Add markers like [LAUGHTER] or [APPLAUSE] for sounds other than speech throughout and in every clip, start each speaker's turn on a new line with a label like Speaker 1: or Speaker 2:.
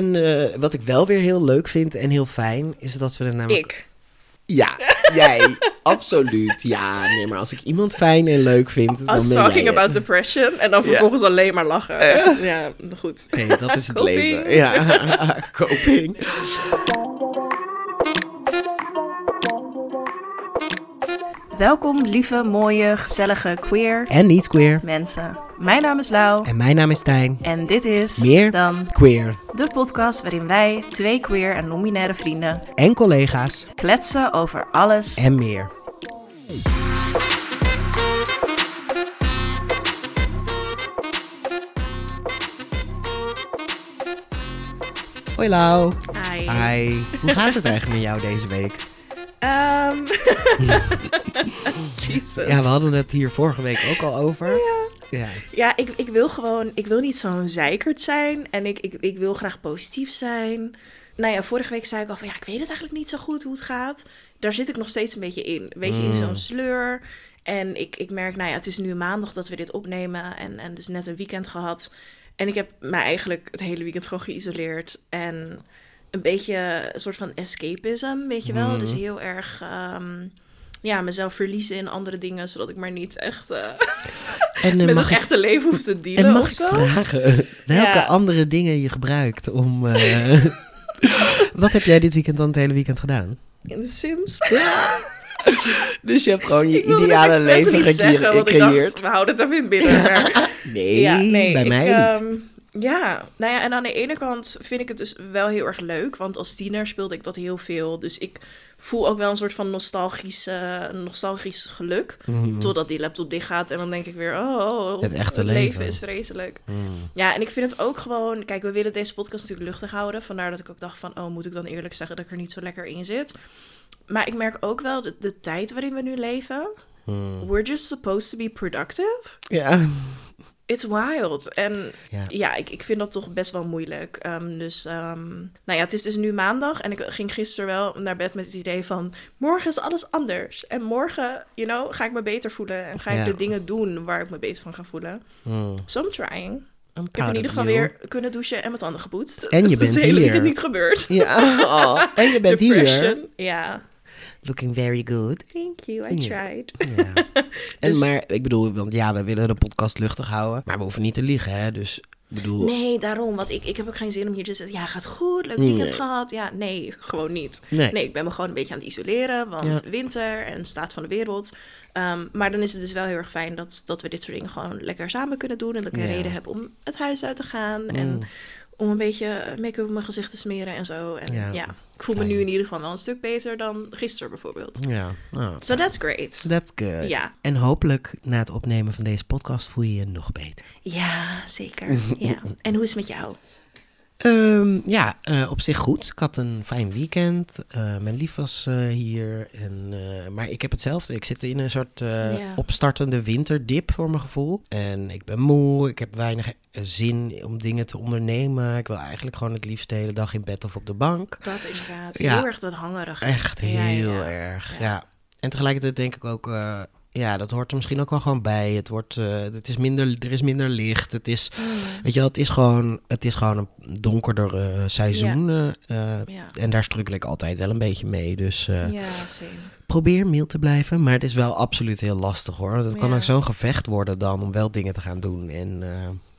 Speaker 1: En eh, wat ik wel weer heel leuk vind en heel fijn, is dat we het namelijk...
Speaker 2: Ik.
Speaker 1: Ja, [LAUGHS] jij. absoluut. Ja, nee, maar als ik iemand fijn en leuk vind, dan ben
Speaker 2: talking
Speaker 1: het.
Speaker 2: about depression en dan vervolgens alleen maar lachen. Ja, goed.
Speaker 1: Nee, dat is het [LAUGHS] leven. Ja, [LAUGHS] coping.
Speaker 2: Welkom, lieve, mooie, gezellige, queer
Speaker 1: En niet queer.
Speaker 2: mensen. Mijn naam is Lau
Speaker 1: En mijn naam is Tijn.
Speaker 2: en dit is
Speaker 1: Meer
Speaker 2: dan
Speaker 1: Queer.
Speaker 2: de podcast waarin wij, twee queer en non-binaire vrienden,
Speaker 1: En collega's.
Speaker 2: kletsen over alles.
Speaker 1: En meer. Hoi Lau.
Speaker 2: Hi.
Speaker 1: Hi. Hoe gaat het eigenlijk met jou deze week? [LAUGHS]
Speaker 2: Jesus.
Speaker 1: Ja, we hadden het hier vorige week ook al over. Ja.
Speaker 2: Ja, ik, ik wil gewoon, ik wil niet zo'n zeikert zijn en ik, ik, ik wil graag positief zijn. Nou ja, vorige week zei ik al van ja, ik weet het eigenlijk niet zo goed hoe het gaat. Daar zit ik nog steeds een beetje in. Een beetje in zo'n sleur. En ik, ik merk, nou ja, het is nu maandag dat we dit opnemen en, en dus net een weekend gehad. En ik heb mij eigenlijk het hele weekend gewoon geïsoleerd en een beetje een soort van escapism, weet je wel. Dus heel erg, ehm, ja, mezelf verliezen in andere dingen, zodat ik maar niet echt... eh, [LAUGHS]
Speaker 1: En, eh,
Speaker 2: met
Speaker 1: mag
Speaker 2: het
Speaker 1: ik,
Speaker 2: echte leven hoeft te dealen
Speaker 1: en mag ik
Speaker 2: zo.
Speaker 1: vragen welke
Speaker 2: Ja.
Speaker 1: andere dingen je gebruikt om... eh, [LAUGHS] Wat heb jij dit weekend dan het hele weekend gedaan?
Speaker 2: In de Sims. [LAUGHS]
Speaker 1: Dus je hebt gewoon je ideale leven
Speaker 2: niet zeggen,
Speaker 1: gecreë-
Speaker 2: want ik
Speaker 1: gecreëerd.
Speaker 2: dacht, we houden het even in binnen. Maar,
Speaker 1: Nee,
Speaker 2: ja, nee,
Speaker 1: bij
Speaker 2: ik,
Speaker 1: mij niet.
Speaker 2: ehm, ja, nou ja, en aan de ene kant vind ik het dus wel heel erg leuk, want als tiener speelde ik dat heel veel. Dus ik voel ook wel een soort van nostalgisch, eh, nostalgisch geluk. Totdat die laptop dicht gaat en dan denk ik weer, oh, oh,
Speaker 1: Mhm. Het echte
Speaker 2: leven.
Speaker 1: leven.
Speaker 2: is vreselijk.
Speaker 1: Hmm.
Speaker 2: Ja, en ik vind het ook gewoon... Kijk, we willen deze podcast natuurlijk luchtig houden. Vandaar dat ik ook dacht van... Oh, moet ik dan eerlijk zeggen dat ik er niet zo lekker in zit? Maar ik merk ook wel de, de tijd waarin we nu leven...
Speaker 1: Hmm.
Speaker 2: We're just supposed to be productive.
Speaker 1: Ja.
Speaker 2: It's wild. En
Speaker 1: Ja.
Speaker 2: ja, ik, ik vind dat toch best wel moeilijk. Ehm, dus, ehm, nou ja, het is dus nu maandag. En ik ging gisteren wel naar bed met het idee van... Morgen is alles anders. En morgen, you know, ga ik me beter voelen. En ga ik
Speaker 1: Ja.
Speaker 2: de dingen doen waar ik me beter van ga voelen.
Speaker 1: Hmm.
Speaker 2: So I'm trying.
Speaker 1: I'm
Speaker 2: Ik heb in ieder geval
Speaker 1: you.
Speaker 2: weer kunnen douchen en mijn tanden gepoetst.
Speaker 1: En je
Speaker 2: dus
Speaker 1: bent
Speaker 2: hele
Speaker 1: hier.
Speaker 2: weekend niet gebeurd.
Speaker 1: Ja, oh, en je bent [LAUGHS] hier.
Speaker 2: Ja.
Speaker 1: Looking very good.
Speaker 2: Thank you, I tried.
Speaker 1: Ja. [LAUGHS] En
Speaker 2: Dus-
Speaker 1: maar, ik bedoel, want ja, we willen de podcast luchtig houden. Maar we hoeven niet te liegen, hè. Dus, ik bedoel...
Speaker 2: Nee, daarom. Want ik, ik heb ook geen zin om hier te zeggen... Ja, gaat goed, leuk weekend
Speaker 1: Nee.
Speaker 2: gehad. Ja, nee, gewoon niet.
Speaker 1: Nee.
Speaker 2: Nee, ik ben me gewoon een beetje aan het isoleren. Want
Speaker 1: Ja.
Speaker 2: winter en staat van de wereld. Ehm, maar dan is het dus wel heel erg fijn dat, dat we dit soort dingen gewoon lekker samen kunnen doen. En dat ik een
Speaker 1: Ja. Mm.
Speaker 2: reden heb om het huis uit te gaan. En om een beetje make-up op mijn gezicht te smeren en zo. En
Speaker 1: Ja,
Speaker 2: ja, ik voel me nu in ieder geval wel een stuk beter dan gisteren bijvoorbeeld.
Speaker 1: Ja, nou,
Speaker 2: So that's great.
Speaker 1: that's good.
Speaker 2: Ja.
Speaker 1: En hopelijk na het opnemen van deze podcast voel je je nog beter.
Speaker 2: Ja, zeker. [LAUGHS] ja. En hoe is het met jou?
Speaker 1: Ehm, ja, eh, op zich goed. Ik had een fijn weekend. Eh, mijn lief was eh, hier. En, maar ik heb hetzelfde. Ik zit in een soort
Speaker 2: Ja.
Speaker 1: opstartende winterdip voor mijn gevoel. En ik ben moe. Ik heb weinig zin om dingen te ondernemen. Ik wil eigenlijk gewoon het liefst de hele dag in bed of op de bank.
Speaker 2: Dat inderdaad.
Speaker 1: Ja.
Speaker 2: Heel erg dat hangerige.
Speaker 1: Echt heel
Speaker 2: ja.
Speaker 1: erg,
Speaker 2: Ja.
Speaker 1: ja. En tegelijkertijd denk ik ook... ja, dat hoort er misschien ook wel gewoon bij. Het, wordt, eh, het is minder, er is minder licht. Het is,
Speaker 2: Mm.
Speaker 1: weet je wel, het is gewoon, het is gewoon een donkerder seizoen. eh, eh. En daar strukkel ik altijd wel een beetje mee. Dus eh, probeer mild te blijven. Maar het is wel absoluut heel lastig hoor. Want Het kan ook zo'n gevecht worden dan om wel dingen te gaan doen. En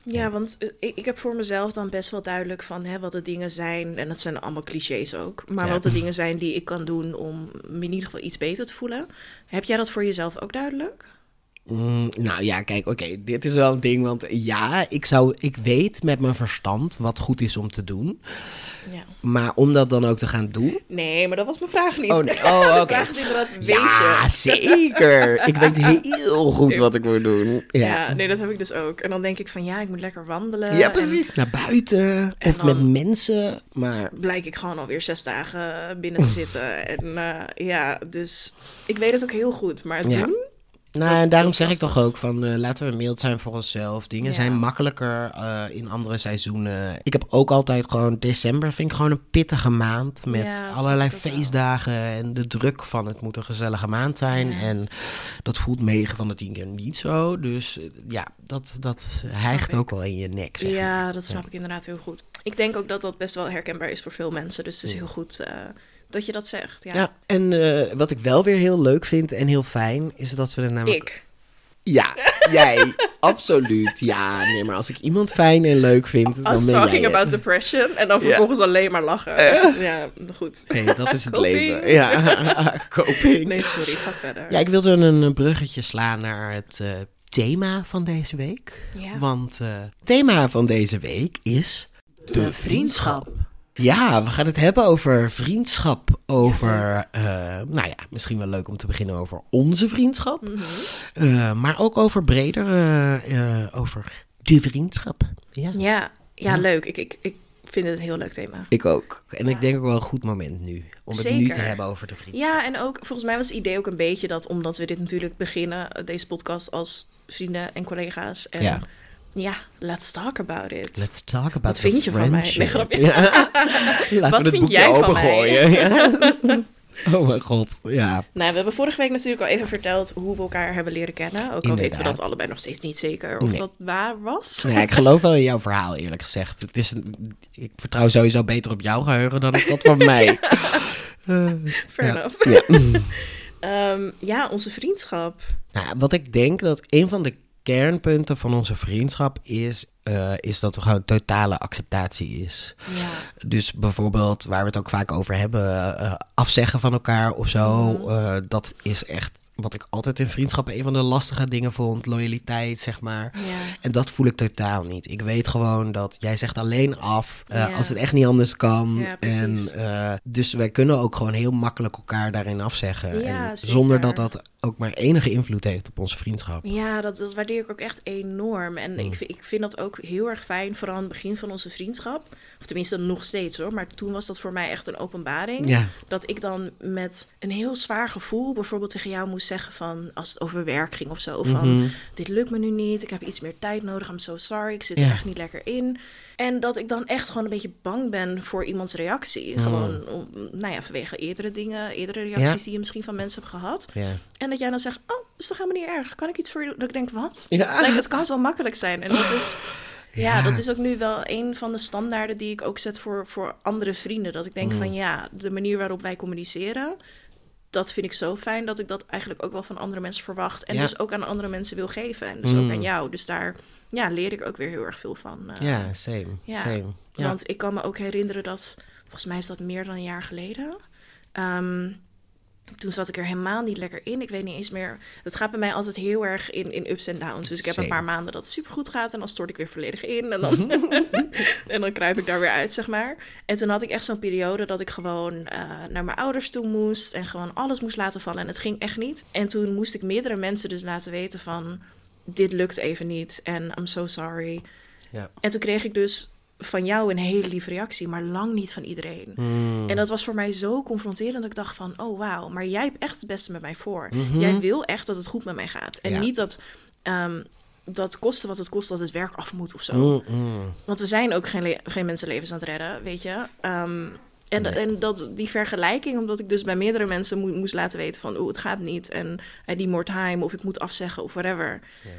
Speaker 2: Ja, want eh, ik, ik heb voor mezelf dan best wel duidelijk van hè, wat de dingen zijn. En dat zijn allemaal clichés ook. Maar
Speaker 1: Ja.
Speaker 2: wat de dingen zijn die ik kan doen om me in ieder geval iets beter te voelen. Heb jij dat voor jezelf ook duidelijk?
Speaker 1: Mm, nou ja, kijk, oké, dit is wel een ding. Want ja, ik, zou, ik weet met mijn verstand wat goed is om te doen.
Speaker 2: Ja.
Speaker 1: Maar om dat dan ook te gaan doen.
Speaker 2: Nee, maar dat was mijn vraag niet.
Speaker 1: Oh, [LAUGHS] nee. Oh, oké.
Speaker 2: weet
Speaker 1: Ja,
Speaker 2: je?
Speaker 1: zeker. Ik weet heel goed wat ik moet doen.
Speaker 2: Ja.
Speaker 1: Ja,
Speaker 2: nee, dat heb ik dus ook. En dan denk ik van ja, ik moet lekker wandelen.
Speaker 1: ja
Speaker 2: En
Speaker 1: precies. Naar buiten.
Speaker 2: en
Speaker 1: Of met mensen. Maar
Speaker 2: blijk ik gewoon alweer zes dagen binnen te zitten. En eh, ja, dus ik weet het ook heel goed. Maar het
Speaker 1: Ja.
Speaker 2: doen,
Speaker 1: Nou, en daarom zeg ik toch ook van eh, laten we mild zijn voor onszelf. Dingen
Speaker 2: Ja.
Speaker 1: zijn makkelijker eh, in andere seizoenen. Ik heb ook altijd gewoon december vind ik gewoon een pittige maand met
Speaker 2: Ja,
Speaker 1: allerlei
Speaker 2: wel.
Speaker 1: feestdagen en de druk van het moet een gezellige maand zijn
Speaker 2: Ja.
Speaker 1: en dat voelt 9 van de 10 keer niet zo. Dus eh, ja, dat dat hijgt ook wel in je nek. Zeg maar.
Speaker 2: Ja, dat snap ik inderdaad heel goed. Ik denk ook dat dat best wel herkenbaar is voor veel mensen. Dus het is heel goed dat je dat zegt. Ja,
Speaker 1: Ja, en eh, wat ik wel weer heel leuk vind en heel fijn, is dat we het namelijk...
Speaker 2: ik.
Speaker 1: Ja, jij. [LAUGHS] Absoluut. Ja, nee, maar als ik iemand fijn en leuk vind, dan
Speaker 2: Als
Speaker 1: ben jij
Speaker 2: talking
Speaker 1: het.
Speaker 2: about depression en dan
Speaker 1: Ja.
Speaker 2: vervolgens alleen maar lachen.
Speaker 1: Eh.
Speaker 2: Ja, goed.
Speaker 1: Nee, dat is het leven. Ja, [LAUGHS] coping.
Speaker 2: Nee, sorry, ga verder.
Speaker 1: Ja, ik wilde een eh, bruggetje slaan naar het eh, thema van deze week.
Speaker 2: Ja.
Speaker 1: Want eh, het thema van deze week is...
Speaker 2: De vriendschap.
Speaker 1: Ja, we gaan het hebben over vriendschap. Over, eh, nou ja, misschien wel leuk om te beginnen over onze vriendschap.
Speaker 2: Mhm.
Speaker 1: Eh, maar ook over breder, eh, eh, over de vriendschap. Ja,
Speaker 2: Ja, ja, leuk. Ik, ik, ik vind het een heel leuk thema.
Speaker 1: ik ook. En ik denk ook wel een goed moment nu. Om het nu te hebben over de vriendschap.
Speaker 2: Ja, en ook volgens mij was het idee ook een beetje dat omdat we dit natuurlijk beginnen, deze podcast als vrienden en collega's. En
Speaker 1: Ja.
Speaker 2: Ja, let's talk about it.
Speaker 1: Let's talk about
Speaker 2: Wat vind je van mij? Nee.
Speaker 1: Ja. [LAUGHS] Laten
Speaker 2: Wat
Speaker 1: we
Speaker 2: vind
Speaker 1: boekje
Speaker 2: jij van. [LAUGHS]
Speaker 1: Ja. Oh mijn god, ja.
Speaker 2: Nou, we hebben vorige week natuurlijk al even verteld hoe we elkaar hebben leren kennen. Ook al weten we dat allebei nog steeds niet zeker of
Speaker 1: Nee.
Speaker 2: dat waar was.
Speaker 1: Ja, ik geloof wel in jouw verhaal, eerlijk gezegd. Het is een, ik vertrouw sowieso beter op jouw geheugen dan op dat van [LAUGHS] mij. Eh,
Speaker 2: Fair
Speaker 1: ja.
Speaker 2: enough.
Speaker 1: Ja.
Speaker 2: Ehm, ja, onze vriendschap.
Speaker 1: Nou, wat ik denk dat een van de kernpunten van onze vriendschap is, eh, is dat er gewoon totale acceptatie is.
Speaker 2: Ja.
Speaker 1: Dus bijvoorbeeld, waar we het ook vaak over hebben, eh, afzeggen van elkaar of zo.
Speaker 2: Mhm.
Speaker 1: eh, dat is echt wat ik altijd in vriendschappen een van de lastige dingen vond. Loyaliteit, zeg maar.
Speaker 2: Ja.
Speaker 1: En dat voel ik totaal niet. Ik weet gewoon dat jij zegt alleen af
Speaker 2: Ja.
Speaker 1: als het echt niet anders kan. En, dus wij kunnen ook gewoon heel makkelijk elkaar daarin afzeggen. En zonder dat dat ook maar enige invloed heeft op onze vriendschap.
Speaker 2: Ja, dat, dat waardeer ik ook echt enorm. En
Speaker 1: Mm.
Speaker 2: ik, vind- ik vind dat ook heel erg fijn, vooral aan het begin van onze vriendschap. Of tenminste nog steeds hoor, maar toen was dat voor mij echt een openbaring.
Speaker 1: Ja,
Speaker 2: Dat ik dan met een heel zwaar gevoel bijvoorbeeld tegen jou moest zeggen van... als het over werk ging of zo, van
Speaker 1: Mhm.
Speaker 2: dit lukt me nu niet, ik heb iets meer tijd nodig, I'm so sorry, ik zit
Speaker 1: Ja.
Speaker 2: er echt niet lekker in. En dat ik dan echt gewoon een beetje bang ben voor iemands reactie.
Speaker 1: Mm.
Speaker 2: Gewoon, om, nou ja, vanwege eerdere dingen, eerdere reacties
Speaker 1: Ja.
Speaker 2: die je misschien van mensen hebt gehad.
Speaker 1: ja.
Speaker 2: En dat jij dan zegt, oh, is toch helemaal niet erg? Kan ik iets voor je doen? Dat ik denk, wat?
Speaker 1: Ja.
Speaker 2: Like, het kan zo makkelijk zijn. En dat is, [GASPS] ja,
Speaker 1: Ja.
Speaker 2: dat is ook nu wel een van de standaarden die ik ook zet voor, voor andere vrienden. Dat ik denk
Speaker 1: Mm.
Speaker 2: van, ja, de manier waarop wij communiceren... dat vind ik zo fijn dat ik dat eigenlijk ook wel van andere mensen verwacht. En
Speaker 1: Ja.
Speaker 2: dus ook aan andere mensen wil geven. En dus
Speaker 1: Mm.
Speaker 2: ook aan jou. Dus daar ja, leer ik ook weer heel erg veel van. eh.
Speaker 1: ja, same.
Speaker 2: ja.
Speaker 1: same. Ja.
Speaker 2: Want ik kan me ook herinneren dat, volgens mij is dat meer dan een jaar geleden. Ehm, toen zat ik er helemaal niet lekker in. Ik weet niet eens meer. Het gaat bij mij altijd heel erg in, in ups en downs. Dus ik heb
Speaker 1: Same.
Speaker 2: een paar maanden dat het supergoed gaat. En dan stort ik weer volledig in. En dan, [LAUGHS] [LAUGHS] en dan kruip ik daar weer uit, zeg maar. En toen had ik echt zo'n periode dat ik gewoon eh, naar mijn ouders toe moest. En gewoon alles moest laten vallen. En het ging echt niet. En toen moest ik meerdere mensen dus laten weten van... Dit lukt even niet. En I'm so sorry.
Speaker 1: Ja.
Speaker 2: En toen kreeg ik dus van jou een hele lieve reactie, maar lang niet van iedereen.
Speaker 1: Mm.
Speaker 2: En dat was voor mij zo confronterend dat ik dacht van, oh wauw, maar jij hebt echt het beste met mij voor.
Speaker 1: Mhm.
Speaker 2: Jij wil echt dat het goed met mij gaat. En
Speaker 1: Ja.
Speaker 2: niet dat, ehm, dat koste wat het kost dat het werk af moet of zo.
Speaker 1: Mm, mm.
Speaker 2: Want we zijn ook geen, geen mensenlevens aan het redden, weet je. Ehm, en,
Speaker 1: Nee.
Speaker 2: en dat, die vergelijking, omdat ik dus bij meerdere mensen moe- moest laten weten van... oh, het gaat niet en I need more time of ik moet afzeggen of whatever.
Speaker 1: Ja.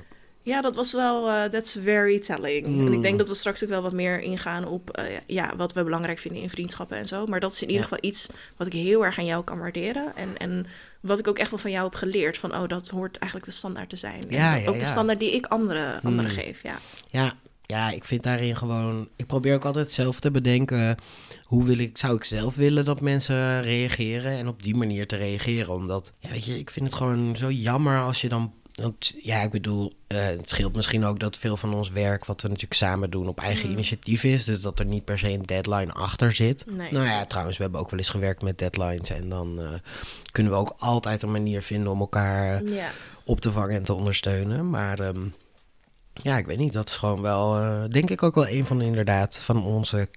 Speaker 2: Ja, dat was wel, eh, that's very telling.
Speaker 1: Mm.
Speaker 2: En ik denk dat we straks ook wel wat meer ingaan op eh, ja, wat we belangrijk vinden in vriendschappen en zo. Maar dat is in ieder geval iets wat ik heel erg aan jou kan waarderen. En, en wat ik ook echt wel van jou heb geleerd. Van, oh, dat hoort eigenlijk de standaard te zijn.
Speaker 1: Ja, ja,
Speaker 2: ook de standaard die ik anderen, anderen
Speaker 1: Mm.
Speaker 2: geef, ja.
Speaker 1: Ja, ja, ik vind daarin gewoon. Ik probeer ook altijd zelf te bedenken. Hoe wil ik, zou ik zelf willen dat mensen reageren? En op die manier te reageren. Omdat, ja, weet je, ik vind het gewoon zo jammer als je dan. Want ja, ik bedoel, eh, het scheelt misschien ook dat veel van ons werk, wat we natuurlijk samen doen, op eigen
Speaker 2: Mm.
Speaker 1: initiatief is. Dus dat er niet per se een deadline achter zit.
Speaker 2: Nee.
Speaker 1: Nou ja, trouwens, we hebben ook wel eens gewerkt met deadlines. En dan eh, kunnen we ook altijd een manier vinden om elkaar
Speaker 2: Ja.
Speaker 1: op te vangen en te ondersteunen. Maar ehm, ja, ik weet niet. Dat is gewoon wel, eh, denk ik ook wel een van de, inderdaad van onze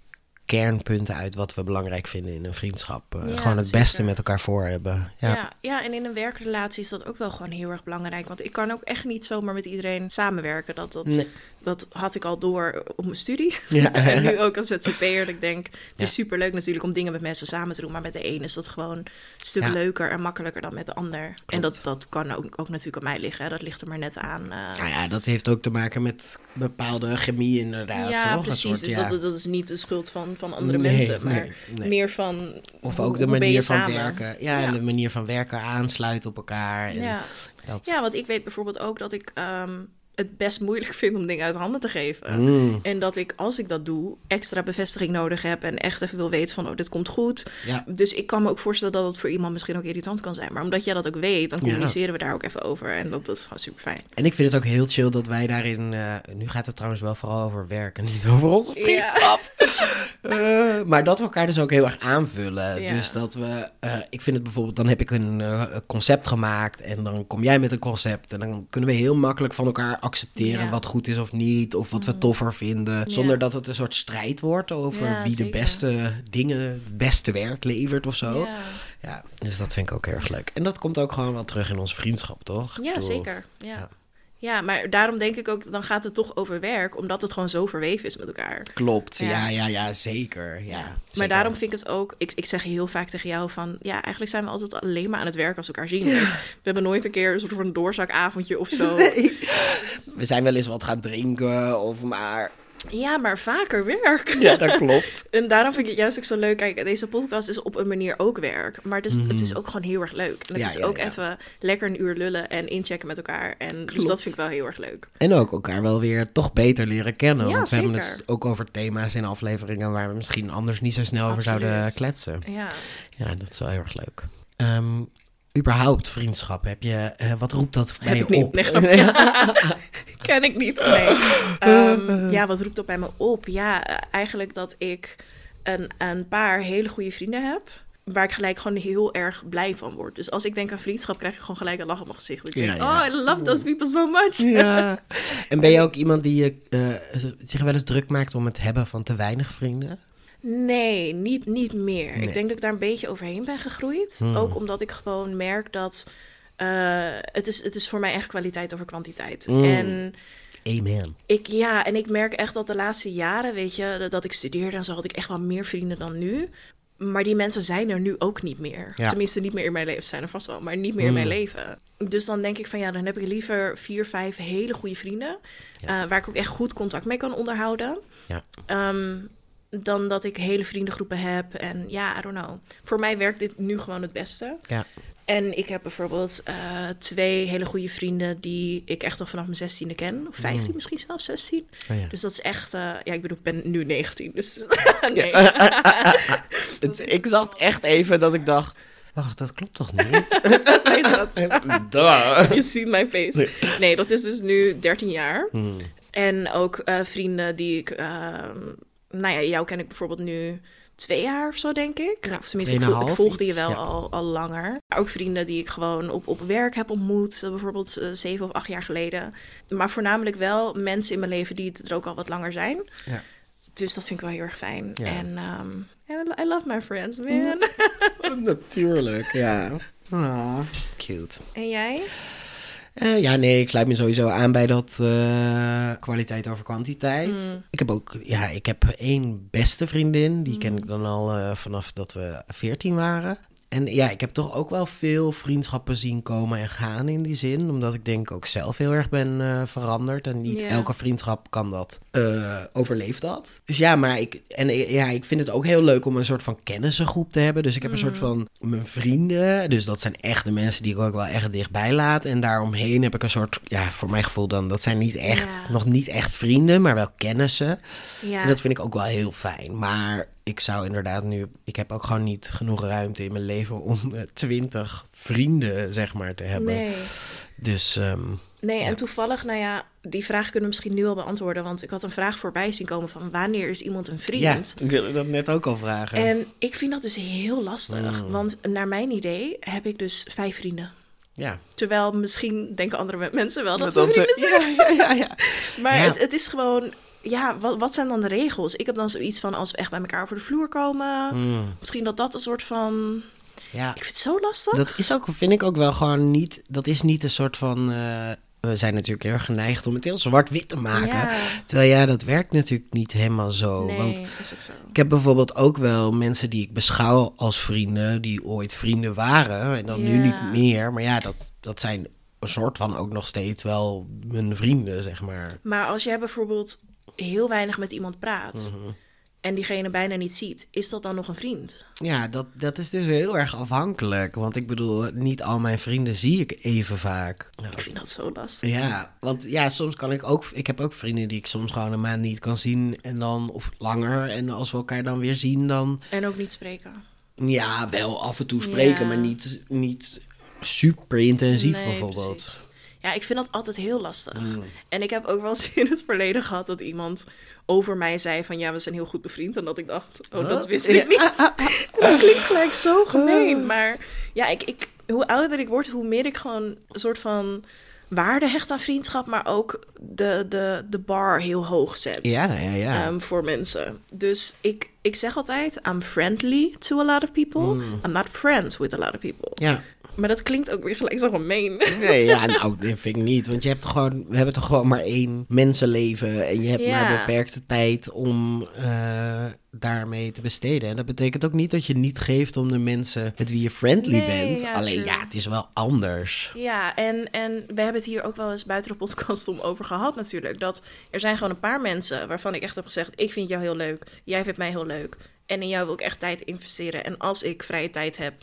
Speaker 1: kernpunten uit wat we belangrijk vinden in een vriendschap. Eh,
Speaker 2: Ja,
Speaker 1: gewoon het
Speaker 2: zeker.
Speaker 1: beste met elkaar voor hebben. Ja.
Speaker 2: Ja. Ja, en in een werkrelatie is dat ook wel gewoon heel erg belangrijk. Want ik kan ook echt niet zomaar met iedereen samenwerken. Dat, dat,
Speaker 1: Nee.
Speaker 2: Dat had ik al door op mijn studie.
Speaker 1: Ja. [LAUGHS]
Speaker 2: en nu ook als ZZP'er. Dat ik denk, het
Speaker 1: Ja.
Speaker 2: is superleuk natuurlijk om dingen met mensen samen te doen. Maar met de een is dat gewoon een stuk
Speaker 1: Ja.
Speaker 2: leuker en makkelijker dan met de ander. En dat, dat kan ook, ook natuurlijk aan mij liggen. Hè. Dat ligt er maar net aan. eh.
Speaker 1: Nou ja, dat heeft ook te maken met bepaalde chemie inderdaad.
Speaker 2: ja, precies.
Speaker 1: soort,
Speaker 2: dus
Speaker 1: ja.
Speaker 2: dat, dat is niet de schuld van, van andere
Speaker 1: Nee,
Speaker 2: mensen. Maar
Speaker 1: nee, nee.
Speaker 2: meer van
Speaker 1: Of ook de manier van
Speaker 2: samen?
Speaker 1: werken. Ja, en de manier van werken aansluit op elkaar. En
Speaker 2: Ja.
Speaker 1: dat.
Speaker 2: ja, want ik weet bijvoorbeeld ook dat ik ehm, het best moeilijk vind om dingen uit handen te geven.
Speaker 1: Mm,
Speaker 2: En dat ik, als ik dat doe, extra bevestiging nodig heb en echt even wil weten van, oh, dit komt goed.
Speaker 1: ja.
Speaker 2: Dus ik kan me ook voorstellen dat het voor iemand misschien ook irritant kan zijn. Maar omdat jij dat ook weet, dan
Speaker 1: Ja.
Speaker 2: communiceren we daar ook even over. En dat, dat is gewoon super fijn.
Speaker 1: En ik vind het ook heel chill dat wij daarin... eh, nu gaat het trouwens wel vooral over werk en niet over onze
Speaker 2: Ja.
Speaker 1: vriendschap. [LAUGHS] Eh, maar dat we elkaar dus ook heel erg aanvullen. Dus dat we... eh, ik vind het bijvoorbeeld... Dan heb ik een concept gemaakt en dan kom jij met een concept. En dan kunnen we heel makkelijk van elkaar accepteren
Speaker 2: Ja. Mm.
Speaker 1: wat goed is of niet. Of wat we toffer vinden. Zonder dat het een soort strijd wordt over
Speaker 2: Ja,
Speaker 1: wie de beste dingen, het beste werk levert of zo.
Speaker 2: Ja,
Speaker 1: Ja, dus dat vind ik ook heel erg leuk. En dat komt ook gewoon wel terug in onze vriendschap, toch?
Speaker 2: Ja
Speaker 1: bedoel,
Speaker 2: zeker. Ja.
Speaker 1: Ja.
Speaker 2: maar daarom denk ik ook, dan gaat het toch over werk. Omdat het gewoon zo verweven is met elkaar.
Speaker 1: Klopt, ja,
Speaker 2: Ja.
Speaker 1: ja, ja, zeker. Ja,
Speaker 2: Ja. Maar daarom vind ik het ook, ik, ik zeg heel vaak tegen jou van, ja, eigenlijk zijn we altijd alleen maar aan het werk als we elkaar zien. We hebben nooit een keer een soort van doorzakavondje of zo. [LAUGHS]
Speaker 1: We zijn wel eens wat gaan drinken, of maar...
Speaker 2: Ja, maar vaker werk.
Speaker 1: Ja, dat klopt. [LAUGHS]
Speaker 2: En daarom vind ik het juist ook zo leuk. Kijk, deze podcast is op een manier ook werk. Maar het is, het is ook gewoon heel erg leuk. En het
Speaker 1: Mhm. Ja,
Speaker 2: is
Speaker 1: ja,
Speaker 2: ook
Speaker 1: ja.
Speaker 2: even lekker een uur lullen en inchecken met elkaar. En dus dat vind ik wel heel erg leuk.
Speaker 1: En ook elkaar wel weer toch beter leren kennen. Want we hebben het ook over thema's in afleveringen waar we misschien anders niet zo snel over zouden kletsen.
Speaker 2: Ja.
Speaker 1: Ja, dat is wel heel erg leuk. Ehm, überhaupt vriendschap, heb je, eh, wat roept dat bij
Speaker 2: Heb
Speaker 1: je
Speaker 2: niet.
Speaker 1: op?
Speaker 2: Nee. [LAUGHS] Ken ik niet. Nee. Ehm, ja, wat roept dat bij me op? Ja, eh, eigenlijk dat ik een, een paar hele goede vrienden heb. Waar ik gelijk gewoon heel erg blij van word. Dus als ik denk aan vriendschap, krijg ik gewoon gelijk een lach op mijn gezicht. Ik denk,
Speaker 1: Ja,
Speaker 2: oh, I love those people so much.
Speaker 1: Ja. [LAUGHS] En ben je ook iemand die je, eh, zich wel eens druk maakt om het hebben van te weinig vrienden?
Speaker 2: Nee, niet, niet meer.
Speaker 1: Nee.
Speaker 2: Ik denk dat ik daar een beetje overheen ben gegroeid.
Speaker 1: Hmm.
Speaker 2: Ook omdat ik gewoon merk dat eh, het, is, het is voor mij echt kwaliteit over kwantiteit.
Speaker 1: Hmm.
Speaker 2: En
Speaker 1: Amen.
Speaker 2: ik, ja, en ik merk echt dat de laatste jaren, weet je, dat- ik studeerde en zo had ik echt wel meer vrienden dan nu. Maar die mensen zijn er nu ook niet meer.
Speaker 1: Ja.
Speaker 2: Tenminste, niet meer in mijn leven. Ze zijn er vast wel, maar niet meer in mijn
Speaker 1: Mm.
Speaker 2: leven. Dus dan denk ik van ja, dan heb ik liever vier, vijf hele goede vrienden.
Speaker 1: Ja.
Speaker 2: eh, waar ik ook echt goed contact mee kan onderhouden.
Speaker 1: Ja.
Speaker 2: Ehm, dan dat ik hele vriendengroepen heb. En ja, I don't know. Voor mij werkt dit nu gewoon het beste.
Speaker 1: Ja.
Speaker 2: En ik heb bijvoorbeeld eh, twee hele goede vrienden die ik echt al vanaf mijn zestiende ken. Of 15 misschien zelfs 16.
Speaker 1: Oh ja.
Speaker 2: Dus dat is echt... eh, ja, ik bedoel, ik ben nu 19, dus [LAUGHS] nee. [LAUGHS]
Speaker 1: Ik zag echt even dat ik dacht, wacht, dat klopt toch niet? [LAUGHS]
Speaker 2: Dat?
Speaker 1: Duh.
Speaker 2: Je ziet mijn face. Nee, dat is dus nu 13 jaar.
Speaker 1: Hmm.
Speaker 2: En ook eh, vrienden die ik... nou ja, jou ken ik bijvoorbeeld nu twee jaar of zo, denk ik.
Speaker 1: Ja,
Speaker 2: of tenminste, ik, volgde je wel
Speaker 1: ja.
Speaker 2: al, al langer. Ook vrienden die ik gewoon op, op werk heb ontmoet. eh, bijvoorbeeld eh, zeven of acht jaar geleden. Maar voornamelijk wel mensen in mijn leven die het er ook al wat langer zijn.
Speaker 1: Ja.
Speaker 2: Dus dat vind ik wel heel erg fijn.
Speaker 1: Ja.
Speaker 2: En ehm, I- I love my friends, man. [LAUGHS]
Speaker 1: Natuurlijk, ja. [LAUGHS] Ah, cute.
Speaker 2: en jij?
Speaker 1: Eh, ja, nee, ik sluit me sowieso aan bij dat eh, kwaliteit over kwantiteit.
Speaker 2: Mm.
Speaker 1: Ik heb ook, ja, ik heb één beste vriendin. Die
Speaker 2: Mm.
Speaker 1: ken ik dan al eh, vanaf dat we veertien waren. En ja, ik heb toch ook wel veel vriendschappen zien komen en gaan in die zin. Omdat ik denk ook zelf heel erg ben eh, veranderd. En niet elke vriendschap kan dat, eh overleeft dat. Dus ja, maar ik, en, eh, ja, ik vind het ook heel leuk om een soort van kennissengroep te hebben. Dus ik heb een soort van mijn vrienden. Dus dat zijn echt de mensen die ik ook wel echt dichtbij laat. En daaromheen heb ik een soort, ja, voor mijn gevoel dan, dat zijn niet echt, nog niet echt vrienden, maar wel kennissen. En dat vind ik ook wel heel fijn. Maar ik zou inderdaad nu... Ik heb ook gewoon niet genoeg ruimte in mijn leven om eh, twintig vrienden, zeg maar, te hebben.
Speaker 2: Nee.
Speaker 1: Dus ehm,
Speaker 2: Nee,
Speaker 1: Ja.
Speaker 2: en toevallig, nou ja, die vraag kunnen we misschien nu al beantwoorden. Want ik had een vraag voorbij zien komen van wanneer is iemand een vriend?
Speaker 1: ja, ik wilde dat net ook al vragen.
Speaker 2: En ik vind dat dus heel lastig.
Speaker 1: Mm.
Speaker 2: Want naar mijn idee heb ik dus vijf vrienden.
Speaker 1: ja.
Speaker 2: Terwijl misschien denken andere me- mensen wel dat,
Speaker 1: Dat
Speaker 2: we
Speaker 1: ze-
Speaker 2: vrienden zijn.
Speaker 1: ja, ja, ja, [LAUGHS] ja.
Speaker 2: Maar het, het is gewoon... Ja, wat, wat zijn dan de regels? Ik heb dan zoiets van als we echt bij elkaar over de vloer komen.
Speaker 1: Mm,
Speaker 2: Misschien dat dat een soort van...
Speaker 1: ja.
Speaker 2: Ik vind het zo lastig.
Speaker 1: Dat is ook, vind ik ook wel gewoon niet... Dat is niet een soort van... eh, we zijn natuurlijk heel erg geneigd om het heel zwart-wit te maken.
Speaker 2: Ja.
Speaker 1: Terwijl ja, dat werkt natuurlijk niet helemaal zo.
Speaker 2: Nee,
Speaker 1: Want
Speaker 2: is ook zo.
Speaker 1: ik heb bijvoorbeeld ook wel mensen die ik beschouw als vrienden, die ooit vrienden waren en dan nu niet meer. Maar ja, dat, dat zijn een soort van ook nog steeds wel mijn vrienden, zeg maar.
Speaker 2: Maar als jij bijvoorbeeld heel weinig met iemand praat
Speaker 1: Mhm.
Speaker 2: en diegene bijna niet ziet, is dat dan nog een vriend?
Speaker 1: Ja, dat, dat is dus heel erg afhankelijk. Want ik bedoel, niet al mijn vrienden zie ik even vaak.
Speaker 2: Ik vind dat zo lastig.
Speaker 1: Ja, want ja, soms kan ik ook. Ik heb ook vrienden die ik soms gewoon een maand niet kan zien. En dan, of langer. En als we elkaar dan weer zien, dan.
Speaker 2: En ook niet spreken.
Speaker 1: Ja, wel af en toe spreken,
Speaker 2: Ja.
Speaker 1: maar niet, niet super intensief
Speaker 2: Nee,
Speaker 1: bijvoorbeeld.
Speaker 2: precies. Ja, ik vind dat altijd heel lastig.
Speaker 1: Mm.
Speaker 2: En ik heb ook wel [LAUGHS] eens in het verleden gehad dat iemand over mij zei van ja, we zijn heel goed bevriend. En dat ik dacht, oh, dat wist ik niet. [LAUGHS] dat klinkt gelijk zo gemeen. Maar ja, ik, ik, hoe ouder ik word, hoe meer ik gewoon een soort van waarde hecht aan vriendschap. Maar ook de, de, de bar heel hoog zet.
Speaker 1: Ja, ja, ja.
Speaker 2: um, voor mensen. Dus ik, ik zeg altijd, I'm friendly to a lot of people.
Speaker 1: Mm.
Speaker 2: I'm not friends with a lot of people.
Speaker 1: ja.
Speaker 2: Maar dat klinkt ook weer gelijk zo gemeen.
Speaker 1: Nee, ja, nou, dat vind ik niet. Want je hebt gewoon, we hebben toch gewoon maar één mensenleven. En je hebt
Speaker 2: Ja.
Speaker 1: maar beperkte tijd om eh, daarmee te besteden. En dat betekent ook niet dat je niet geeft om de mensen met wie je friendly
Speaker 2: Nee,
Speaker 1: bent.
Speaker 2: ja,
Speaker 1: Alleen
Speaker 2: true.
Speaker 1: ja, het is wel anders.
Speaker 2: Ja, en, en we hebben het hier ook wel eens buiten de podcast om over gehad natuurlijk. Dat er zijn gewoon een paar mensen waarvan ik echt heb gezegd... ik vind jou heel leuk, jij vindt mij heel leuk. En in jou wil ik echt tijd investeren. En als ik vrije tijd heb,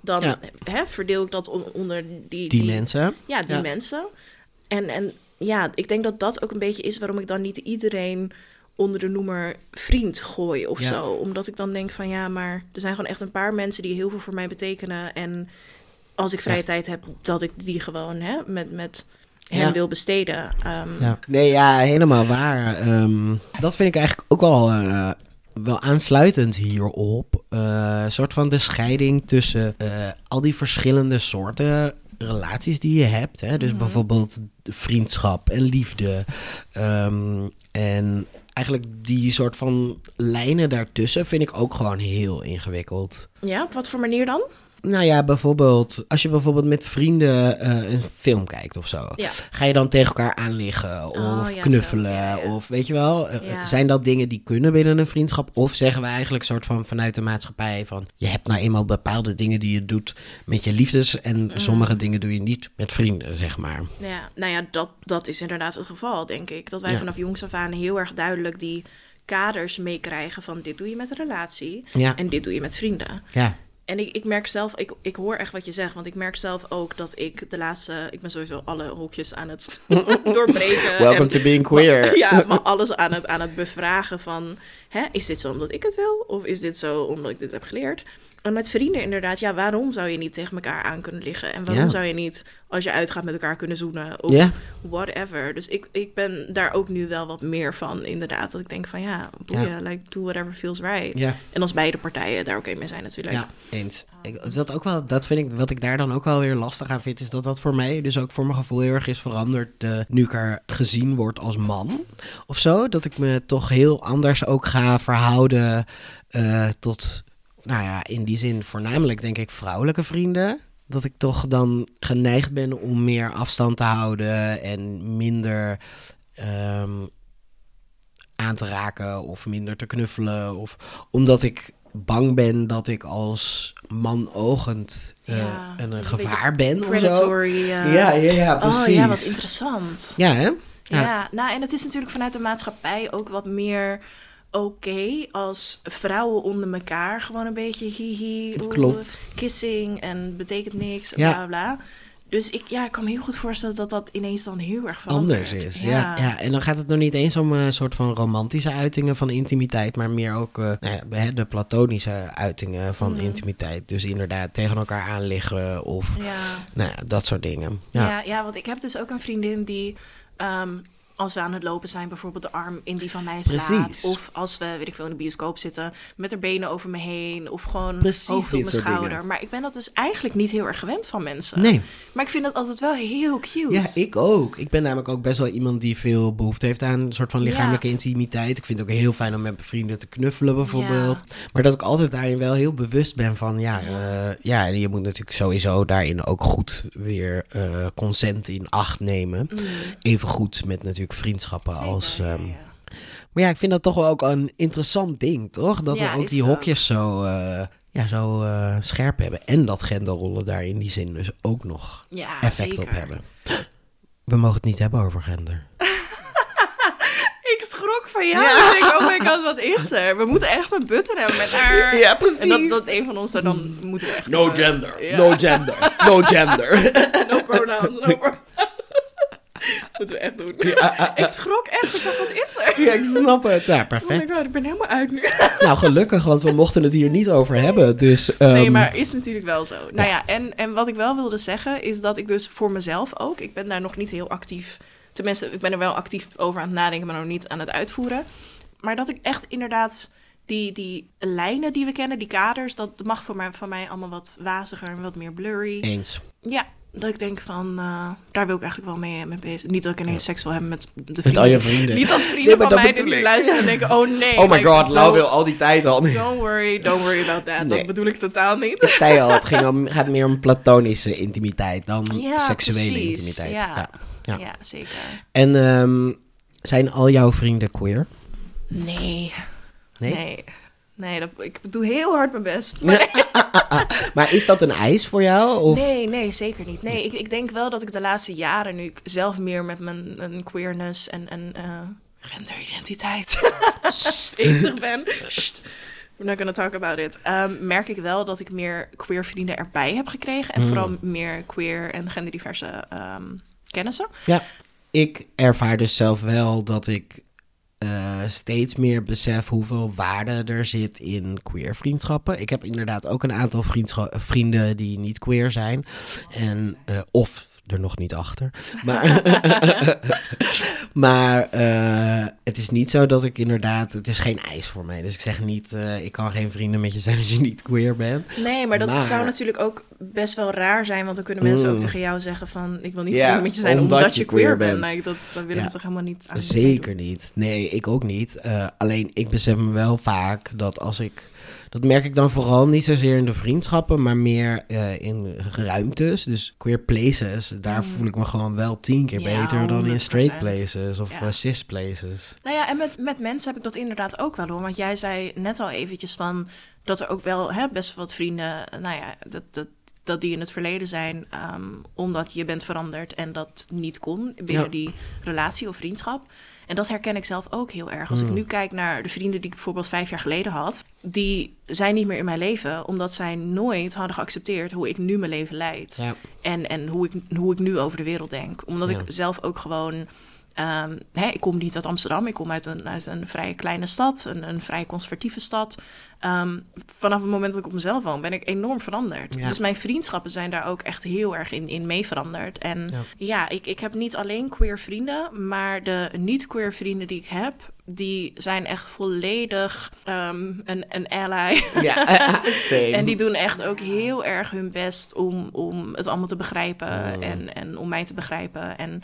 Speaker 2: dan
Speaker 1: Ja.
Speaker 2: hè, verdeel ik dat on- onder die,
Speaker 1: Die mensen.
Speaker 2: Ja, die
Speaker 1: Ja.
Speaker 2: mensen. En, en ja, ik denk dat dat ook een beetje is waarom ik dan niet iedereen onder de noemer vriend gooi of
Speaker 1: Ja.
Speaker 2: zo. Omdat ik dan denk van ja, maar er zijn gewoon echt een paar mensen die heel veel voor mij betekenen. En als ik vrije tijd heb, dat ik die gewoon hè, met, met hen wil besteden. Ehm,
Speaker 1: Ja. Nee, ja, helemaal waar. Ehm, dat vind ik eigenlijk ook wel, eh, wel aansluitend hierop. Eh, Een soort van de scheiding tussen eh, al die verschillende soorten relaties die je hebt. Hè? Dus bijvoorbeeld vriendschap en liefde. Ehm, en eigenlijk die soort van lijnen daartussen vind ik ook gewoon heel ingewikkeld.
Speaker 2: Ja, op wat voor manier dan?
Speaker 1: Nou ja, bijvoorbeeld als je bijvoorbeeld met vrienden eh, een film kijkt of zo.
Speaker 2: Ja.
Speaker 1: Ga je dan tegen elkaar aanliggen of
Speaker 2: Oh, ja,
Speaker 1: knuffelen?
Speaker 2: zo, ja, ja.
Speaker 1: Of weet je wel, eh, zijn dat dingen die kunnen binnen een vriendschap? Of zeggen we eigenlijk soort van vanuit de maatschappij van... je hebt nou eenmaal bepaalde dingen die je doet met je liefdes... en
Speaker 2: Mm.
Speaker 1: sommige dingen doe je niet met vrienden, zeg maar.
Speaker 2: Ja, nou ja, dat, dat is inderdaad het geval, denk ik. Dat wij vanaf jongs af aan heel erg duidelijk die kaders meekrijgen van dit doe je met een relatie
Speaker 1: Ja.
Speaker 2: en dit doe je met vrienden.
Speaker 1: Ja,
Speaker 2: En ik, ik merk zelf, ik, ik hoor echt wat je zegt, want ik merk zelf ook dat ik de laatste, ik ben sowieso alle hokjes aan het [LAUGHS] doorbreken.
Speaker 1: welcome
Speaker 2: en-
Speaker 1: to being queer. [LAUGHS]
Speaker 2: ja, maar alles aan het, aan het bevragen van, hè, is dit zo omdat ik het wil? Of is dit zo omdat ik dit heb geleerd? En met vrienden inderdaad, ja, waarom zou je niet tegen elkaar aan kunnen liggen? En waarom
Speaker 1: Ja.
Speaker 2: zou je niet, als je uitgaat, met elkaar kunnen zoenen? Of
Speaker 1: Ja.
Speaker 2: whatever. Dus ik, ik ben daar ook nu wel wat meer van, inderdaad. Dat ik denk van, ja, boeien, like, do whatever feels right.
Speaker 1: Ja.
Speaker 2: En als beide partijen daar oké mee zijn natuurlijk.
Speaker 1: Ja, eens. Ik, dat, ook wel, dat vind ik, wat ik daar dan ook wel weer lastig aan vind, is dat dat voor mij dus ook voor mijn gevoel heel erg is veranderd. eh, nu ik er gezien word als man of zo. Dat ik me toch heel anders ook ga verhouden eh, tot, nou ja, in die zin voornamelijk denk ik vrouwelijke vrienden. Dat ik toch dan geneigd ben om meer afstand te houden en minder ehm, aan te raken of minder te knuffelen. Of omdat ik bang ben dat ik als man ogend eh,
Speaker 2: Ja,
Speaker 1: een,
Speaker 2: een
Speaker 1: gevaar ben of zo.
Speaker 2: Predatory. eh,
Speaker 1: Ja, ja, ja, precies.
Speaker 2: Oh ja, wat interessant.
Speaker 1: Ja, hè?
Speaker 2: Ja.
Speaker 1: Ja.
Speaker 2: nou en het is natuurlijk vanuit de maatschappij ook wat meer oké als vrouwen onder elkaar gewoon een beetje hihi,
Speaker 1: Klopt.
Speaker 2: kissing en betekent niks,
Speaker 1: Ja.
Speaker 2: bla bla. Dus ik, ja, ik kan me heel goed voorstellen dat dat ineens dan heel erg verandert.
Speaker 1: Anders is. Ja. Ja, en dan gaat het nog niet eens om een soort van romantische uitingen van intimiteit, maar meer ook eh, nou de platonische uitingen van
Speaker 2: Mhm.
Speaker 1: intimiteit. Dus inderdaad tegen elkaar aanliggen of
Speaker 2: Ja.
Speaker 1: nou ja, dat soort dingen.
Speaker 2: Ja.
Speaker 1: Ja.
Speaker 2: Ja, want ik heb dus ook een vriendin die... ehm, als we aan het lopen zijn, bijvoorbeeld de arm in die van mij slaat.
Speaker 1: Precies.
Speaker 2: Of als we, weet ik veel, in de bioscoop zitten met haar benen over me heen. Of gewoon
Speaker 1: Precies
Speaker 2: hoofd op mijn schouder.
Speaker 1: dingen.
Speaker 2: Maar ik ben dat dus eigenlijk niet heel erg gewend van mensen.
Speaker 1: Nee.
Speaker 2: Maar ik vind het altijd wel heel cute.
Speaker 1: Ja, ik ook. Ik ben namelijk ook best wel iemand die veel behoefte heeft aan een soort van lichamelijke
Speaker 2: Ja.
Speaker 1: intimiteit. Ik vind het ook heel fijn om met mijn vrienden te knuffelen bijvoorbeeld. Maar dat ik altijd daarin wel heel bewust ben van, ja, ja. ja en je moet natuurlijk sowieso daarin ook goed weer eh, consent in acht nemen.
Speaker 2: Mm,
Speaker 1: Even goed met natuurlijk vriendschappen
Speaker 2: zeker,
Speaker 1: als...
Speaker 2: ja,
Speaker 1: ehm,
Speaker 2: ja.
Speaker 1: Maar ja, ik vind dat toch wel ook een interessant ding, toch? Dat
Speaker 2: Ja,
Speaker 1: we ook die hokjes zo, eh, ja, zo eh, scherp hebben. En dat genderrollen daar in die zin dus ook nog
Speaker 2: Ja,
Speaker 1: effect
Speaker 2: zeker.
Speaker 1: op hebben. We mogen het niet hebben over gender. [LAUGHS]
Speaker 2: Ik schrok van jou. Ik denk, oh my god, wat is er? We moeten echt een button hebben met haar. [LAUGHS]
Speaker 1: Ja, precies.
Speaker 2: En dat, dat een van ons daar dan moeten we echt...
Speaker 1: No gender,
Speaker 2: ja.
Speaker 1: no gender, no gender. [LAUGHS]
Speaker 2: No pronouns, no pronouns. [LAUGHS] moeten we echt doen. Ik schrok echt. Ik dacht, wat is er?
Speaker 1: ja, ik snap het. Ja,
Speaker 2: Oh my
Speaker 1: perfect.
Speaker 2: god, ik ben helemaal uit nu. [LAUGHS]
Speaker 1: Nou, gelukkig, want we mochten het hier niet over hebben. Dus, ehm,
Speaker 2: Nee, maar is natuurlijk wel zo. Nou ja, en, en wat ik wel wilde zeggen is dat ik dus voor mezelf ook, ik ben daar nog niet heel actief, tenminste, ik ben er wel actief over aan het nadenken, maar nog niet aan het uitvoeren. Maar dat ik echt inderdaad die, die lijnen die we kennen, die kaders, dat mag voor mij, van mij allemaal wat waziger en wat meer blurry.
Speaker 1: Eens.
Speaker 2: Ja, dat ik denk van, eh, daar wil ik eigenlijk wel mee, mee bezig. Niet dat ik ineens seks wil hebben met de
Speaker 1: Met
Speaker 2: vrienden.
Speaker 1: al je vrienden.
Speaker 2: Niet dat
Speaker 1: Nee,
Speaker 2: vrienden
Speaker 1: maar
Speaker 2: van
Speaker 1: dat
Speaker 2: mij
Speaker 1: ik.
Speaker 2: luisteren en denken, oh nee.
Speaker 1: Oh my
Speaker 2: like,
Speaker 1: god, Lau wil al die tijd al.
Speaker 2: Don't worry, don't worry about that.
Speaker 1: Nee.
Speaker 2: Dat bedoel ik totaal niet.
Speaker 1: Ik zei al, het ging om, [LAUGHS] gaat meer om platonische intimiteit dan
Speaker 2: Ja,
Speaker 1: seksuele
Speaker 2: precies.
Speaker 1: intimiteit.
Speaker 2: Ja.
Speaker 1: Ja.
Speaker 2: Ja,
Speaker 1: Ja.
Speaker 2: zeker.
Speaker 1: En ehm, zijn al jouw vrienden queer?
Speaker 2: Nee.
Speaker 1: Nee?
Speaker 2: Nee. Nee, dat, ik doe heel hard mijn best. Maar [LAUGHS]
Speaker 1: Maar is dat een eis voor jou? Of?
Speaker 2: nee, nee, zeker niet. Nee, ik, ik denk wel dat ik de laatste jaren, nu ik zelf meer met mijn, mijn queerness en, en eh, genderidentiteit [LAUGHS] bezig ben. Sst. We're not gonna talk about it. Ehm, merk ik wel dat ik meer queer vrienden erbij heb gekregen. En
Speaker 1: Mm.
Speaker 2: vooral meer queer en genderdiverse ehm, kennissen.
Speaker 1: Ja, ik ervaar dus zelf wel dat ik eh, steeds meer besef hoeveel waarde er zit in queer vriendschappen. Ik heb inderdaad ook een aantal vrienden die niet queer zijn. En, eh, of er nog niet achter. Maar, [LAUGHS] maar eh, het is niet zo dat ik inderdaad... Het is geen eis voor mij. Dus ik zeg niet, eh, ik kan geen vrienden met je zijn als je niet queer bent.
Speaker 2: Nee, maar dat
Speaker 1: Maar-
Speaker 2: zou natuurlijk ook best wel raar zijn. Want dan kunnen mensen ook
Speaker 1: Mm.
Speaker 2: tegen jou zeggen van... ik wil niet vrienden met je zijn
Speaker 1: omdat
Speaker 2: omdat,
Speaker 1: je
Speaker 2: je queer
Speaker 1: queer
Speaker 2: bent.
Speaker 1: bent.
Speaker 2: Nee, dat, dat willen
Speaker 1: Ja.
Speaker 2: we toch helemaal niet aan
Speaker 1: Zeker niet. Nee, ik ook niet. Eh, alleen ik besef me wel vaak dat als ik. Dat merk ik dan vooral niet zozeer in de vriendschappen, maar meer eh, in ruimtes. Dus queer places, daar
Speaker 2: Mm.
Speaker 1: voel ik me gewoon wel tien keer
Speaker 2: Ja,
Speaker 1: beter dan in straight
Speaker 2: 100%.
Speaker 1: places of
Speaker 2: Ja.
Speaker 1: eh, cis places.
Speaker 2: Nou ja, en met, met mensen heb ik dat inderdaad ook wel hoor. Want jij zei net al eventjes van dat er ook wel hè, best wel wat vrienden, nou ja, dat, dat, dat die in het verleden zijn, ehm, omdat je bent veranderd en dat niet kon binnen
Speaker 1: Ja.
Speaker 2: die relatie of vriendschap. En dat herken ik zelf ook heel erg. Als ik
Speaker 1: Mm.
Speaker 2: nu kijk naar de vrienden die ik bijvoorbeeld vijf jaar geleden had, die zijn niet meer in mijn leven, omdat zij nooit hadden geaccepteerd hoe ik nu mijn leven leid.
Speaker 1: Ja,
Speaker 2: En, en hoe, ik, hoe ik nu over de wereld denk. Omdat
Speaker 1: Ja.
Speaker 2: ik zelf ook gewoon. Ehm, hè, ik kom niet uit Amsterdam, ik kom uit een, uit een vrij kleine stad, een, een vrij conservatieve stad. Ehm, vanaf het moment dat ik op mezelf woon, ben ik enorm veranderd.
Speaker 1: Ja.
Speaker 2: Dus mijn vriendschappen zijn daar ook echt heel erg in, in mee veranderd. En
Speaker 1: Ja.
Speaker 2: ja, ik, ik heb niet alleen queer vrienden, maar de niet-queer vrienden die ik heb, die zijn echt volledig ehm, een, een ally.
Speaker 1: ja. [LAUGHS] same.
Speaker 2: En die doen echt ook heel erg hun best om, om het allemaal te begrijpen
Speaker 1: Mm.
Speaker 2: en, en om mij te begrijpen. En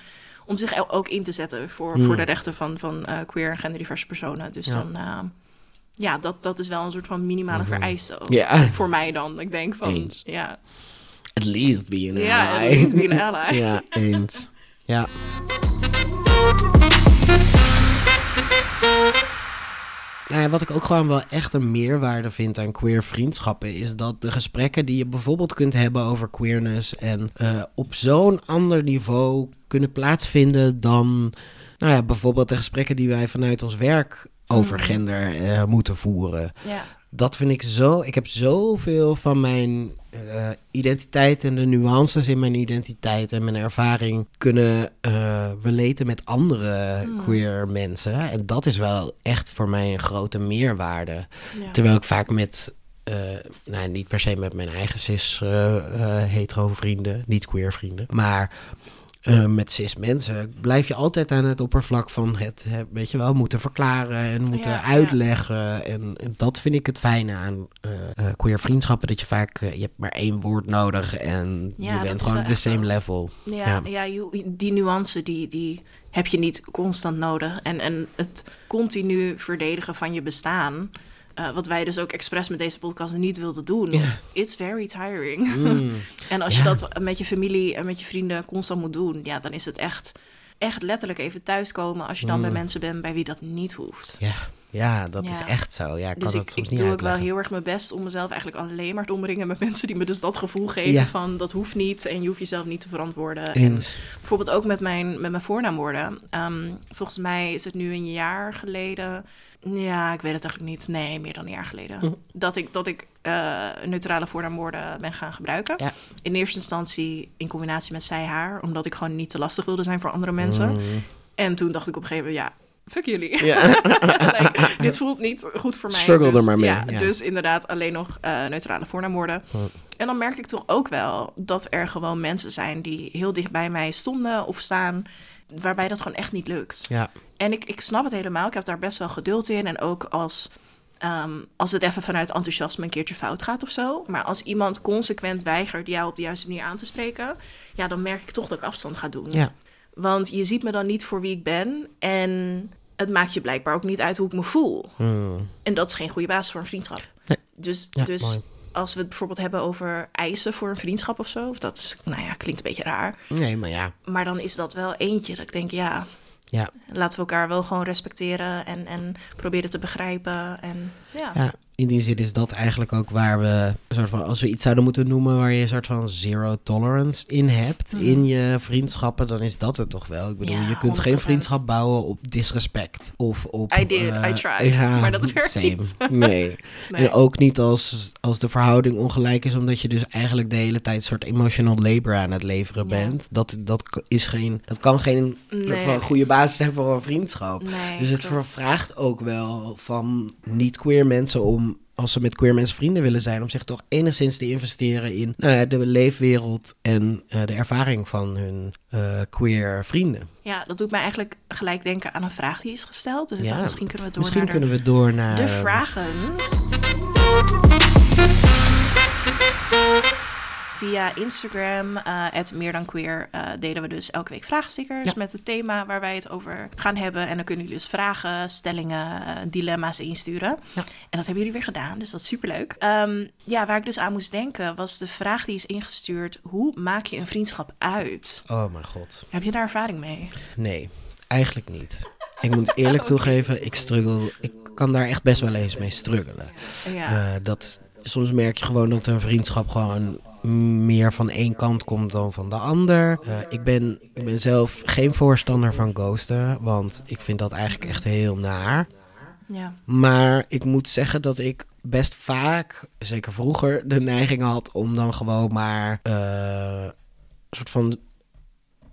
Speaker 2: om zich ook in te zetten voor,
Speaker 1: Mm.
Speaker 2: voor de rechten van, van eh, queer en genderdiverse personen. Dus
Speaker 1: Ja.
Speaker 2: dan, eh, ja, dat, dat is wel een soort van minimale
Speaker 1: Mhm.
Speaker 2: vereiste ook.
Speaker 1: Ja. [LAUGHS]
Speaker 2: Voor mij dan. Ik denk van,
Speaker 1: Eens.
Speaker 2: ja,
Speaker 1: At least be an
Speaker 2: ja,
Speaker 1: ally.
Speaker 2: at least be an ally. [LAUGHS]
Speaker 1: ja, eens. Ja. Nou ja, wat ik ook gewoon wel echt een meerwaarde vind aan queer vriendschappen, is dat de gesprekken die je bijvoorbeeld kunt hebben over queerness en eh, op zo'n ander niveau kunnen plaatsvinden dan, nou ja, bijvoorbeeld de gesprekken die wij vanuit ons werk over
Speaker 2: Mm.
Speaker 1: gender eh, moeten voeren
Speaker 2: Ja,
Speaker 1: dat vind ik zo. Ik heb zoveel van mijn eh, identiteit en de nuances in mijn identiteit en mijn ervaring kunnen relaten met andere
Speaker 2: Mm.
Speaker 1: queer mensen. En dat is wel echt voor mij een grote meerwaarde.
Speaker 2: ja.
Speaker 1: Terwijl ik vaak met. eh, nou, niet per se met mijn eigen cis hetero vrienden, niet queer vrienden. Maar eh, met cis mensen blijf je altijd aan het oppervlak van het, weet je wel, moeten verklaren en moeten
Speaker 2: Ja, ja.
Speaker 1: uitleggen. En, en dat vind ik het fijne aan eh, eh, queer vriendschappen, dat je vaak, je hebt maar één woord nodig en
Speaker 2: Ja,
Speaker 1: je bent gewoon op de same level.
Speaker 2: Ja,
Speaker 1: Ja.
Speaker 2: die nuance die, die heb je niet constant nodig. En, en het continu verdedigen van je bestaan. Eh, wat wij dus ook expres met deze podcast niet wilden doen. It's very tiring.
Speaker 1: Mm. [LAUGHS]
Speaker 2: en als
Speaker 1: Ja.
Speaker 2: je dat met je familie en met je vrienden constant moet doen, ja, dan is het echt, echt letterlijk even thuiskomen als je dan bij
Speaker 1: Mm.
Speaker 2: mensen bent bij wie dat niet hoeft.
Speaker 1: Ja, ja, dat
Speaker 2: Ja.
Speaker 1: is echt zo. Ja, ik kan
Speaker 2: Dus ik,
Speaker 1: soms
Speaker 2: ik
Speaker 1: niet
Speaker 2: doe ook wel heel erg mijn best om mezelf eigenlijk alleen maar te omringen met mensen die me dus dat gevoel geven
Speaker 1: Ja.
Speaker 2: van dat hoeft niet en je hoeft jezelf niet te verantwoorden. En bijvoorbeeld ook met mijn, met mijn voornaamwoorden. Ehm, volgens mij is het nu een jaar geleden. Ja, ik weet het eigenlijk niet. Nee, meer dan een jaar geleden.
Speaker 1: Hm.
Speaker 2: Dat ik, dat ik eh, neutrale voornaamwoorden ben gaan gebruiken.
Speaker 1: Ja.
Speaker 2: In eerste instantie in combinatie met zij, haar. Omdat ik gewoon niet te lastig wilde zijn voor andere mensen.
Speaker 1: Mm.
Speaker 2: En toen dacht ik op een gegeven moment, ja, fuck jullie.
Speaker 1: Ja. [LAUGHS]
Speaker 2: Like, dit voelt niet goed voor mij.
Speaker 1: Struggle
Speaker 2: dus,
Speaker 1: er maar mee,
Speaker 2: Ja,
Speaker 1: ja.
Speaker 2: Dus inderdaad alleen nog eh, neutrale voornaamwoorden. En dan merk ik toch ook wel dat er gewoon mensen zijn die heel dicht bij mij stonden of staan, waarbij dat gewoon echt niet lukt.
Speaker 1: ja.
Speaker 2: En ik, ik snap het helemaal. Ik heb daar best wel geduld in. En ook als, ehm, als het even vanuit enthousiasme een keertje fout gaat of zo. Maar als iemand consequent weigert jou op de juiste manier aan te spreken, ja, dan merk ik toch dat ik afstand ga doen.
Speaker 1: Ja.
Speaker 2: Want je ziet me dan niet voor wie ik ben. En het maakt je blijkbaar ook niet uit hoe ik me voel.
Speaker 1: Mm.
Speaker 2: En dat is geen goede basis voor een vriendschap.
Speaker 1: Nee.
Speaker 2: Dus,
Speaker 1: Ja,
Speaker 2: dus
Speaker 1: mooi.
Speaker 2: Als we het bijvoorbeeld hebben over eisen voor een vriendschap of zo, of dat is, nou ja, klinkt een beetje raar.
Speaker 1: Nee, maar ja.
Speaker 2: Maar dan is dat wel eentje dat ik denk, ja,
Speaker 1: Ja,
Speaker 2: laten we elkaar wel gewoon respecteren en, en proberen te begrijpen. En ja,
Speaker 1: ja, in die zin is dat eigenlijk ook waar we, soort van, als we iets zouden moeten noemen waar je een soort van zero tolerance in hebt
Speaker 2: Mhm.
Speaker 1: in je vriendschappen, dan is dat het toch wel. Ik bedoel,
Speaker 2: Ja,
Speaker 1: je kunt
Speaker 2: 100%.
Speaker 1: geen vriendschap bouwen op disrespect of op...
Speaker 2: I did,
Speaker 1: eh,
Speaker 2: I tried, maar dat werkt
Speaker 1: same.
Speaker 2: niet.
Speaker 1: Nee. [LAUGHS]
Speaker 2: Nee.
Speaker 1: En ook niet als, als de verhouding ongelijk is, omdat je dus eigenlijk de hele tijd een soort emotional labor aan het leveren
Speaker 2: Ja.
Speaker 1: bent. Dat, dat, is geen, dat kan geen
Speaker 2: Nee,
Speaker 1: van goede basis zijn voor een vriendschap.
Speaker 2: nee,
Speaker 1: Dus het
Speaker 2: klopt.
Speaker 1: vraagt ook wel van niet-queer mensen om, als ze met queer mensen vrienden willen zijn, om zich toch enigszins te investeren in nou ja, de leefwereld en eh, de ervaring van hun eh, queer vrienden.
Speaker 2: Ja, dat doet mij eigenlijk gelijk denken aan een vraag die is gesteld. Dus ik
Speaker 1: Ja,
Speaker 2: dacht, misschien kunnen we door
Speaker 1: Misschien
Speaker 2: naar de-
Speaker 1: kunnen we door naar...
Speaker 2: de vragen. Via Instagram, eh meer dan queer, eh, delen we dus elke week vraagstickers
Speaker 1: Ja.
Speaker 2: met het thema waar wij het over gaan hebben. En dan kunnen jullie dus vragen, stellingen, eh, dilemma's insturen.
Speaker 1: Ja.
Speaker 2: En dat hebben jullie weer gedaan, dus dat is superleuk. Ehm, ja, waar ik dus aan moest denken was de vraag die is ingestuurd. Hoe maak je een vriendschap uit?
Speaker 1: Oh mijn god.
Speaker 2: Heb je daar ervaring mee?
Speaker 1: Nee, eigenlijk niet. Ik moet eerlijk [LAUGHS] toegeven, ik struggle. Ik kan daar echt best wel eens mee struggelen.
Speaker 2: Ja,
Speaker 1: dat, soms merk je gewoon dat een vriendschap gewoon meer van één kant komt dan van de ander. Eh, ik, ben, ik ben zelf geen voorstander van ghosten, want ik vind dat eigenlijk echt heel naar.
Speaker 2: ja.
Speaker 1: Maar ik moet zeggen dat ik best vaak, zeker vroeger, de neiging had om dan gewoon maar eh, een soort van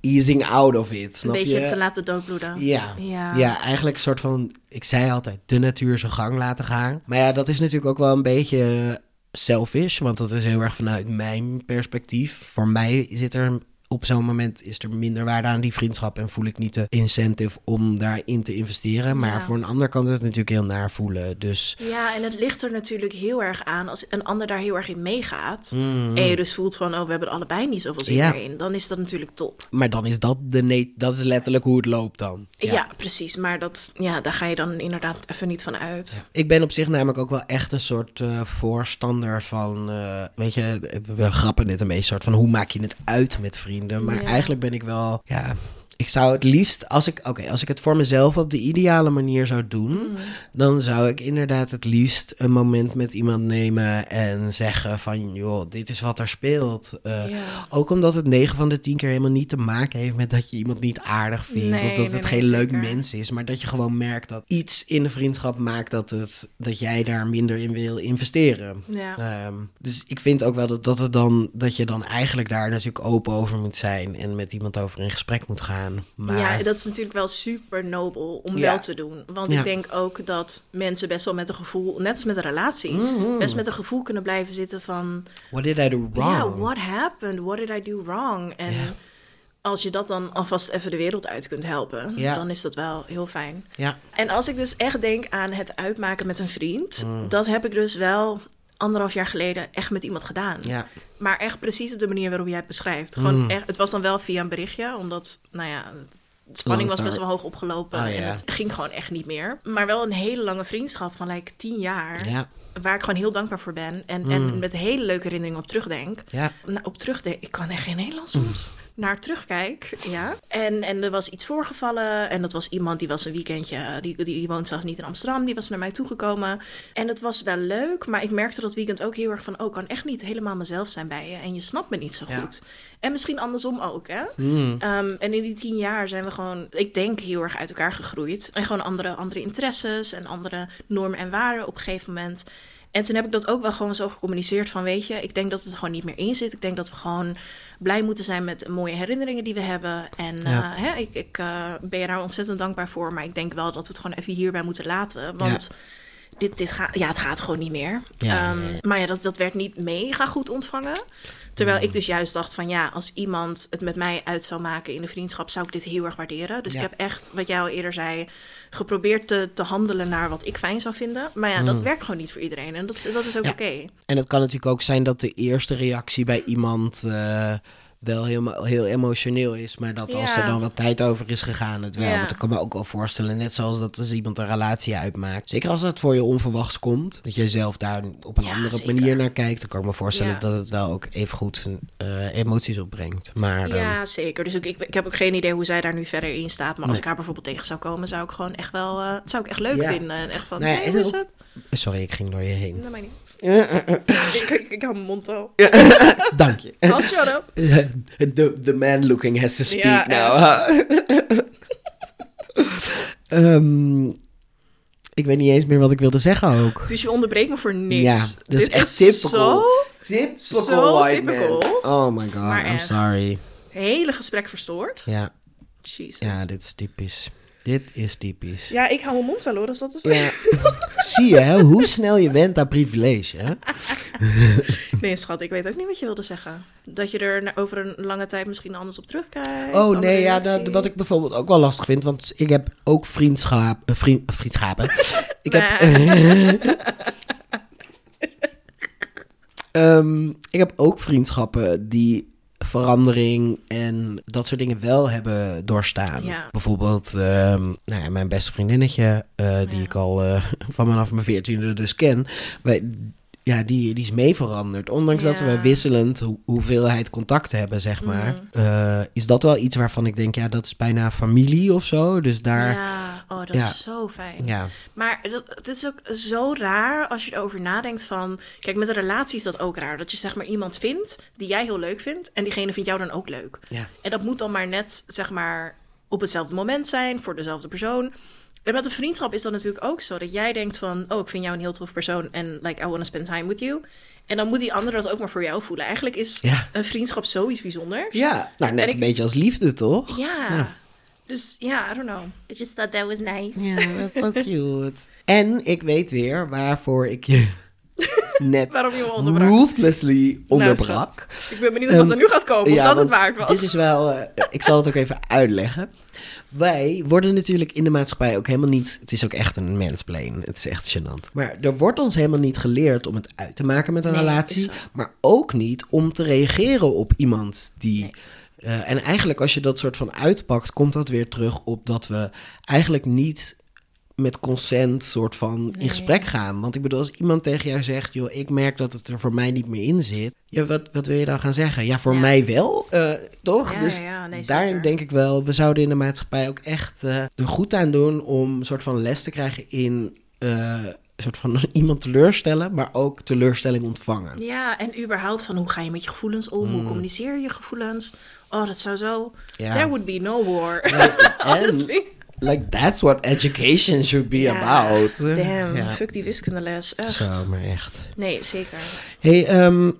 Speaker 1: easing out of it.
Speaker 2: Een
Speaker 1: Snap
Speaker 2: beetje
Speaker 1: je?
Speaker 2: te laten doodbloeden.
Speaker 1: Ja.
Speaker 2: Ja.
Speaker 1: Ja, eigenlijk een soort van, ik zei altijd, de natuur zijn gang laten gaan. Maar ja, dat is natuurlijk ook wel een beetje selfish, want dat is heel erg vanuit mijn perspectief. Voor mij zit er op zo'n moment is er minder waarde aan die vriendschap en voel ik niet de incentive om daarin te investeren. Maar
Speaker 2: Ja.
Speaker 1: voor een ander kan het natuurlijk heel naar voelen. Dus
Speaker 2: Ja, en het ligt er natuurlijk heel erg aan als een ander daar heel erg in meegaat.
Speaker 1: mm,
Speaker 2: En je dus voelt van, oh, we hebben allebei niet zoveel zin
Speaker 1: Ja.
Speaker 2: in. Dan is dat natuurlijk top.
Speaker 1: maar dan is dat de ne- dat is letterlijk hoe het loopt dan.
Speaker 2: Ja, precies. Maar dat, ja, daar ga je dan inderdaad even niet van uit.
Speaker 1: Ik ben op zich namelijk ook wel echt een soort eh, voorstander van, eh, weet je, we grappen dit een beetje, soort van hoe maak je het uit met vrienden. Maar
Speaker 2: Ja.
Speaker 1: eigenlijk ben ik wel, ja, ik zou het liefst, als ik, oké, als ik het voor mezelf op de ideale manier zou doen,
Speaker 2: Mm.
Speaker 1: dan zou ik inderdaad het liefst een moment met iemand nemen en zeggen van, joh, dit is wat er speelt. Eh. Ook omdat het 9 van de 10 keer helemaal niet te maken heeft met dat je iemand niet aardig vindt.
Speaker 2: Nee,
Speaker 1: of dat
Speaker 2: nee,
Speaker 1: het
Speaker 2: nee,
Speaker 1: geen leuk
Speaker 2: zeker.
Speaker 1: mens is. Maar dat je gewoon merkt dat iets in de vriendschap maakt dat, het, dat jij daar minder in wil investeren. Ehm, dus ik vind ook wel dat, dat, het dan, dat je dan eigenlijk daar natuurlijk open over moet zijn. En met iemand over in gesprek moet gaan. Maar
Speaker 2: Ja, dat is natuurlijk wel super nobel om
Speaker 1: Ja.
Speaker 2: wel te doen. Want
Speaker 1: Ja.
Speaker 2: ik denk ook dat mensen best wel met een gevoel, net als met een relatie,
Speaker 1: Mhm.
Speaker 2: best met een gevoel kunnen blijven zitten van...
Speaker 1: what did I do wrong?
Speaker 2: Ja, what happened? What did I do wrong? En als je dat dan alvast even de wereld uit kunt helpen, dan is dat wel heel fijn.
Speaker 1: Ja.
Speaker 2: En als ik dus echt denk aan het uitmaken met een vriend,
Speaker 1: Mm.
Speaker 2: dat heb ik dus wel anderhalf jaar geleden echt met iemand gedaan.
Speaker 1: Ja.
Speaker 2: Maar echt precies op de manier waarop jij het beschrijft. Gewoon
Speaker 1: Mm.
Speaker 2: echt, het was dan wel via een berichtje, omdat, nou ja, de spanning was best wel hoog opgelopen.
Speaker 1: Oh,
Speaker 2: En het ging gewoon echt niet meer. Maar wel een hele lange vriendschap van like tien jaar.
Speaker 1: Ja.
Speaker 2: Waar ik gewoon heel dankbaar voor ben. En,
Speaker 1: Mm.
Speaker 2: en met hele leuke herinneringen op terugdenk.
Speaker 1: Ja.
Speaker 2: Nou, op terugdenk, ik kan echt geen Nederlands soms. [LAUGHS] Naar terugkijk, ja. En, en er was iets voorgevallen. En dat was iemand die was een weekendje, die, die, die woont zelfs niet in Amsterdam. Die was naar mij toegekomen. En het was wel leuk, maar ik merkte dat weekend ook heel erg van... oh, ik kan echt niet helemaal mezelf zijn bij je. En je snapt me niet zo
Speaker 1: Ja.
Speaker 2: goed. En misschien andersom ook, hè.
Speaker 1: Mm.
Speaker 2: Ehm, en in die tien jaar zijn we gewoon, ik denk, heel erg uit elkaar gegroeid. En gewoon andere, andere interesses en andere normen en waarden op een gegeven moment. En toen heb ik dat ook wel gewoon zo gecommuniceerd van, weet je, ik denk dat het er gewoon niet meer in zit. Ik denk dat we gewoon blij moeten zijn met de mooie herinneringen die we hebben. En
Speaker 1: Ja.
Speaker 2: eh, hè, ik, ik eh, ben je daar ontzettend dankbaar voor. Maar ik denk wel dat we het gewoon even hierbij moeten laten. Want dit, dit gaat, ja, het gaat gewoon niet meer.
Speaker 1: Ja,
Speaker 2: Ehm. Maar ja, dat, dat werd niet mega goed ontvangen. Terwijl ik dus juist dacht van ja, als iemand het met mij uit zou maken in de vriendschap, zou ik dit heel erg waarderen. Dus
Speaker 1: Ja.
Speaker 2: ik heb echt, wat jij al eerder zei, geprobeerd te, te handelen naar wat ik fijn zou vinden. Maar ja, dat werkt gewoon niet voor iedereen. En dat, is- dat is ook.
Speaker 1: Ja.
Speaker 2: oké.
Speaker 1: En het kan natuurlijk ook zijn dat de eerste reactie bij iemand eh, wel heel, heel emotioneel is. Maar dat als
Speaker 2: Ja.
Speaker 1: er dan wat tijd over is gegaan, het wel.
Speaker 2: Ja.
Speaker 1: Want ik kan me ook wel voorstellen, net zoals dat als iemand een relatie uitmaakt. Zeker als dat voor je onverwachts komt. Dat je zelf daar op een
Speaker 2: Ja,
Speaker 1: andere
Speaker 2: zeker.
Speaker 1: manier naar kijkt. Dan kan ik me voorstellen dat het wel ook even goed zijn eh, emoties opbrengt. Maar ehm,
Speaker 2: Ja, zeker. Dus ik, ik, ik heb ook geen idee hoe zij daar nu verder in staat. Maar als
Speaker 1: Nee.
Speaker 2: ik haar bijvoorbeeld tegen zou komen, zou ik gewoon echt wel, eh, zou ik echt leuk vinden. En echt van,
Speaker 1: Nou
Speaker 2: hey,
Speaker 1: ook-
Speaker 2: het?
Speaker 1: sorry, ik ging door je heen.
Speaker 2: Dat mij niet. Ik, ik, ik hou mijn mond al. [LAUGHS]
Speaker 1: Dank je.
Speaker 2: Oh, shut up.
Speaker 1: the, the man looking has to speak
Speaker 2: Ja,
Speaker 1: now. [LAUGHS] Ehm, ik weet niet eens meer wat ik wilde zeggen ook.
Speaker 2: Dus je onderbreekt me voor niks.
Speaker 1: Ja, dat is
Speaker 2: Dit
Speaker 1: echt typical.
Speaker 2: Zo
Speaker 1: Typical
Speaker 2: Zo
Speaker 1: white
Speaker 2: typical.
Speaker 1: man. Oh my god,
Speaker 2: Maar
Speaker 1: I'm
Speaker 2: echt.
Speaker 1: sorry.
Speaker 2: hele gesprek verstoord.
Speaker 1: Ja,
Speaker 2: Jezus.
Speaker 1: ja, dit is typisch. Dit is typisch.
Speaker 2: Ja, ik hou mijn mond wel hoor, als dat is...
Speaker 1: Ja. [LAUGHS] Zie je hè, hoe snel je went aan privilege, hè? [LAUGHS]
Speaker 2: Nee, schat, ik weet ook niet wat je wilde zeggen. Dat je er over een lange tijd misschien anders op terugkijkt.
Speaker 1: Oh nee, ja, dat, wat ik bijvoorbeeld ook wel lastig vind, want ik heb ook vriendschap, eh, vriend, vriendschappen. ik heb, [LAUGHS] Ehm, ik heb ook vriendschappen die verandering en dat soort dingen wel hebben doorstaan.
Speaker 2: Ja.
Speaker 1: Bijvoorbeeld ehm, nou ja, mijn beste vriendinnetje, eh, die
Speaker 2: Ja.
Speaker 1: ik al eh, [LAUGHS] van vanaf mijn veertiende dus ken. Wij, ja, die, die is mee veranderd. Ondanks dat we wisselend ho- hoeveelheid contact hebben, zeg maar.
Speaker 2: Mm.
Speaker 1: eh, is dat wel iets waarvan ik denk, ja, dat is bijna familie of zo. Dus daar,
Speaker 2: oh, dat
Speaker 1: Ja.
Speaker 2: is zo fijn. Maar dat, het is ook zo raar als je erover nadenkt van... Kijk, met een relatie is dat ook raar. Dat je zeg maar iemand vindt die jij heel leuk vindt... en diegene vindt jou dan ook leuk.
Speaker 1: Ja.
Speaker 2: En dat moet dan maar net, zeg maar, op hetzelfde moment zijn... voor dezelfde persoon. En met een vriendschap is dat natuurlijk ook zo. Dat jij denkt van, oh, ik vind jou een heel tof persoon... en like, I want to spend time with you. En dan moet die ander dat ook maar voor jou voelen. Eigenlijk is
Speaker 1: Ja.
Speaker 2: een vriendschap zoiets bijzonders.
Speaker 1: ja, nou net
Speaker 2: ik-
Speaker 1: een beetje als liefde, toch?
Speaker 2: Ja.
Speaker 1: Ja.
Speaker 2: Dus ja, I don't know. I just thought that was nice.
Speaker 1: Ja, dat is zo cute. En ik weet weer waarvoor ik je [LAUGHS] net
Speaker 2: Waarom je me onderbrak.
Speaker 1: ruthlessly
Speaker 2: Nou,
Speaker 1: onderbrak.
Speaker 2: ik ben benieuwd wat er nu gaat komen. Of dat het waard was.
Speaker 1: Dit is wel, eh, ik zal het ook even uitleggen. Wij worden natuurlijk in de maatschappij ook helemaal niet. Het is ook echt een mensplane. Het is echt gênant. Maar er wordt ons helemaal niet geleerd om het uit te maken met een
Speaker 2: Nee,
Speaker 1: relatie. Maar ook niet om te reageren op iemand die. Eh, en eigenlijk als je dat soort van uitpakt, komt dat weer terug op dat we eigenlijk niet met consent soort van in gesprek gaan. Want ik bedoel, als iemand tegen jou zegt, joh, ik merk dat het er voor mij niet meer in zit. Ja, wat, wat wil je dan gaan zeggen? Ja, voor
Speaker 2: Ja.
Speaker 1: mij wel, eh, toch?
Speaker 2: Ja,
Speaker 1: dus
Speaker 2: ja, nee,
Speaker 1: daarin denk ik wel, we zouden in de maatschappij ook echt eh, er goed aan doen om een soort van les te krijgen in een soort van [LAUGHS] iemand teleurstellen, maar ook teleurstelling ontvangen.
Speaker 2: Ja, en überhaupt van hoe ga je met je gevoelens om? Hoe communiceer je je gevoelens? Oh, dat zou zo... There would be no war.
Speaker 1: en- [LAUGHS]
Speaker 2: Honestly.
Speaker 1: Like, that's what education should be about.
Speaker 2: Damn, fuck die wiskundeles. Echt.
Speaker 1: Zo, maar echt.
Speaker 2: Nee, zeker.
Speaker 1: Hey, ehm,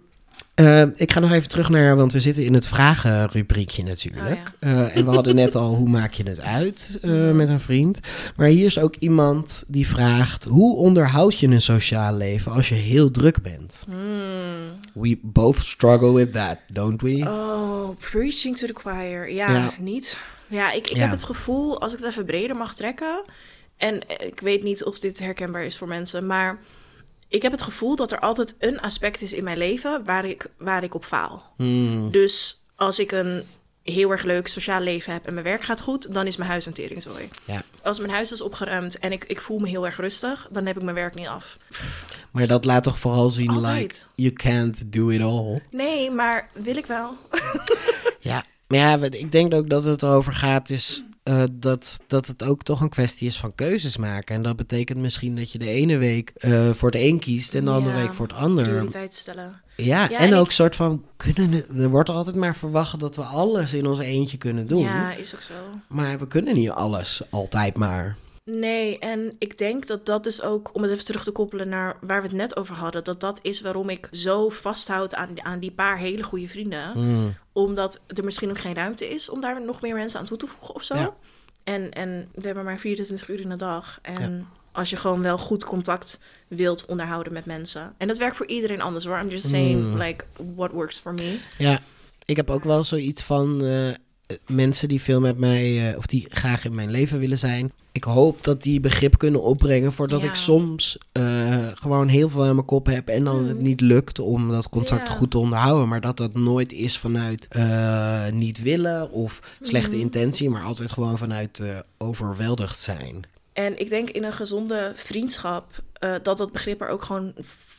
Speaker 1: Eh, ik ga nog even terug naar, want we zitten in het vragenrubriekje natuurlijk.
Speaker 2: Oh, ja.
Speaker 1: Eh, en we hadden net al, hoe maak je het uit eh, met een vriend? Maar hier is ook iemand die vraagt, hoe onderhoud je een sociaal leven als je heel druk bent?
Speaker 2: Hmm.
Speaker 1: We both struggle with that, don't we?
Speaker 2: Oh, preaching to the choir. Ja,
Speaker 1: Ja.
Speaker 2: niet. Ja, ik, ik
Speaker 1: Ja.
Speaker 2: heb het gevoel, als ik het even breder mag trekken... en ik weet niet of dit herkenbaar is voor mensen... maar ik heb het gevoel dat er altijd een aspect is in mijn leven... waar ik, waar ik op faal.
Speaker 1: Hmm,
Speaker 2: Dus als ik een heel erg leuk sociaal leven heb en mijn werk gaat goed... dan is mijn huis een teringzooi.
Speaker 1: ja.
Speaker 2: Als mijn huis is opgeruimd en ik, ik voel me heel erg rustig... dan heb ik mijn werk niet af.
Speaker 1: Maar dat laat toch vooral zien,
Speaker 2: Altijd.
Speaker 1: like, you can't do it all.
Speaker 2: Nee, maar wil ik wel. [LAUGHS]
Speaker 1: Ja, maar ja, ik denk ook dat het erover gaat is eh, dat, dat het ook toch een kwestie is van keuzes maken. En dat betekent misschien dat je de ene week eh, voor het een kiest en de andere week voor het ander.
Speaker 2: Prioriteit stellen.
Speaker 1: Ja,
Speaker 2: Ja,
Speaker 1: en
Speaker 2: en
Speaker 1: ook
Speaker 2: ik-
Speaker 1: soort van, kunnen, er wordt altijd maar verwacht dat we alles in ons eentje kunnen doen.
Speaker 2: Ja, is ook zo.
Speaker 1: Maar we kunnen niet alles, altijd maar.
Speaker 2: Nee, en ik denk dat dat dus ook, om het even terug te koppelen naar waar we het net over hadden, dat dat is waarom ik zo vasthoud aan, aan die paar hele goede vrienden.
Speaker 1: Mm,
Speaker 2: Omdat er misschien ook geen ruimte is om daar nog meer mensen aan toe te voegen of zo.
Speaker 1: Ja.
Speaker 2: En, en we hebben maar 24 uur in de dag. En als je gewoon wel goed contact wilt onderhouden met mensen. En dat werkt voor iedereen anders hoor. I'm just saying,
Speaker 1: Mm.
Speaker 2: like, what works for me.
Speaker 1: Ja, ik heb ook wel zoiets van eh, mensen die veel met mij, eh, of die graag in mijn leven willen zijn. Ik hoop dat die begrip kunnen opbrengen voordat
Speaker 2: Ja.
Speaker 1: ik soms eh, gewoon heel veel in mijn kop heb en dan het
Speaker 2: Mm.
Speaker 1: niet lukt om dat contact
Speaker 2: Ja.
Speaker 1: goed te onderhouden. Maar dat dat nooit is vanuit eh, niet willen of slechte
Speaker 2: Mhm.
Speaker 1: intentie, maar altijd gewoon vanuit eh, overweldigd zijn.
Speaker 2: En ik denk in een gezonde vriendschap eh, dat dat begrip er ook gewoon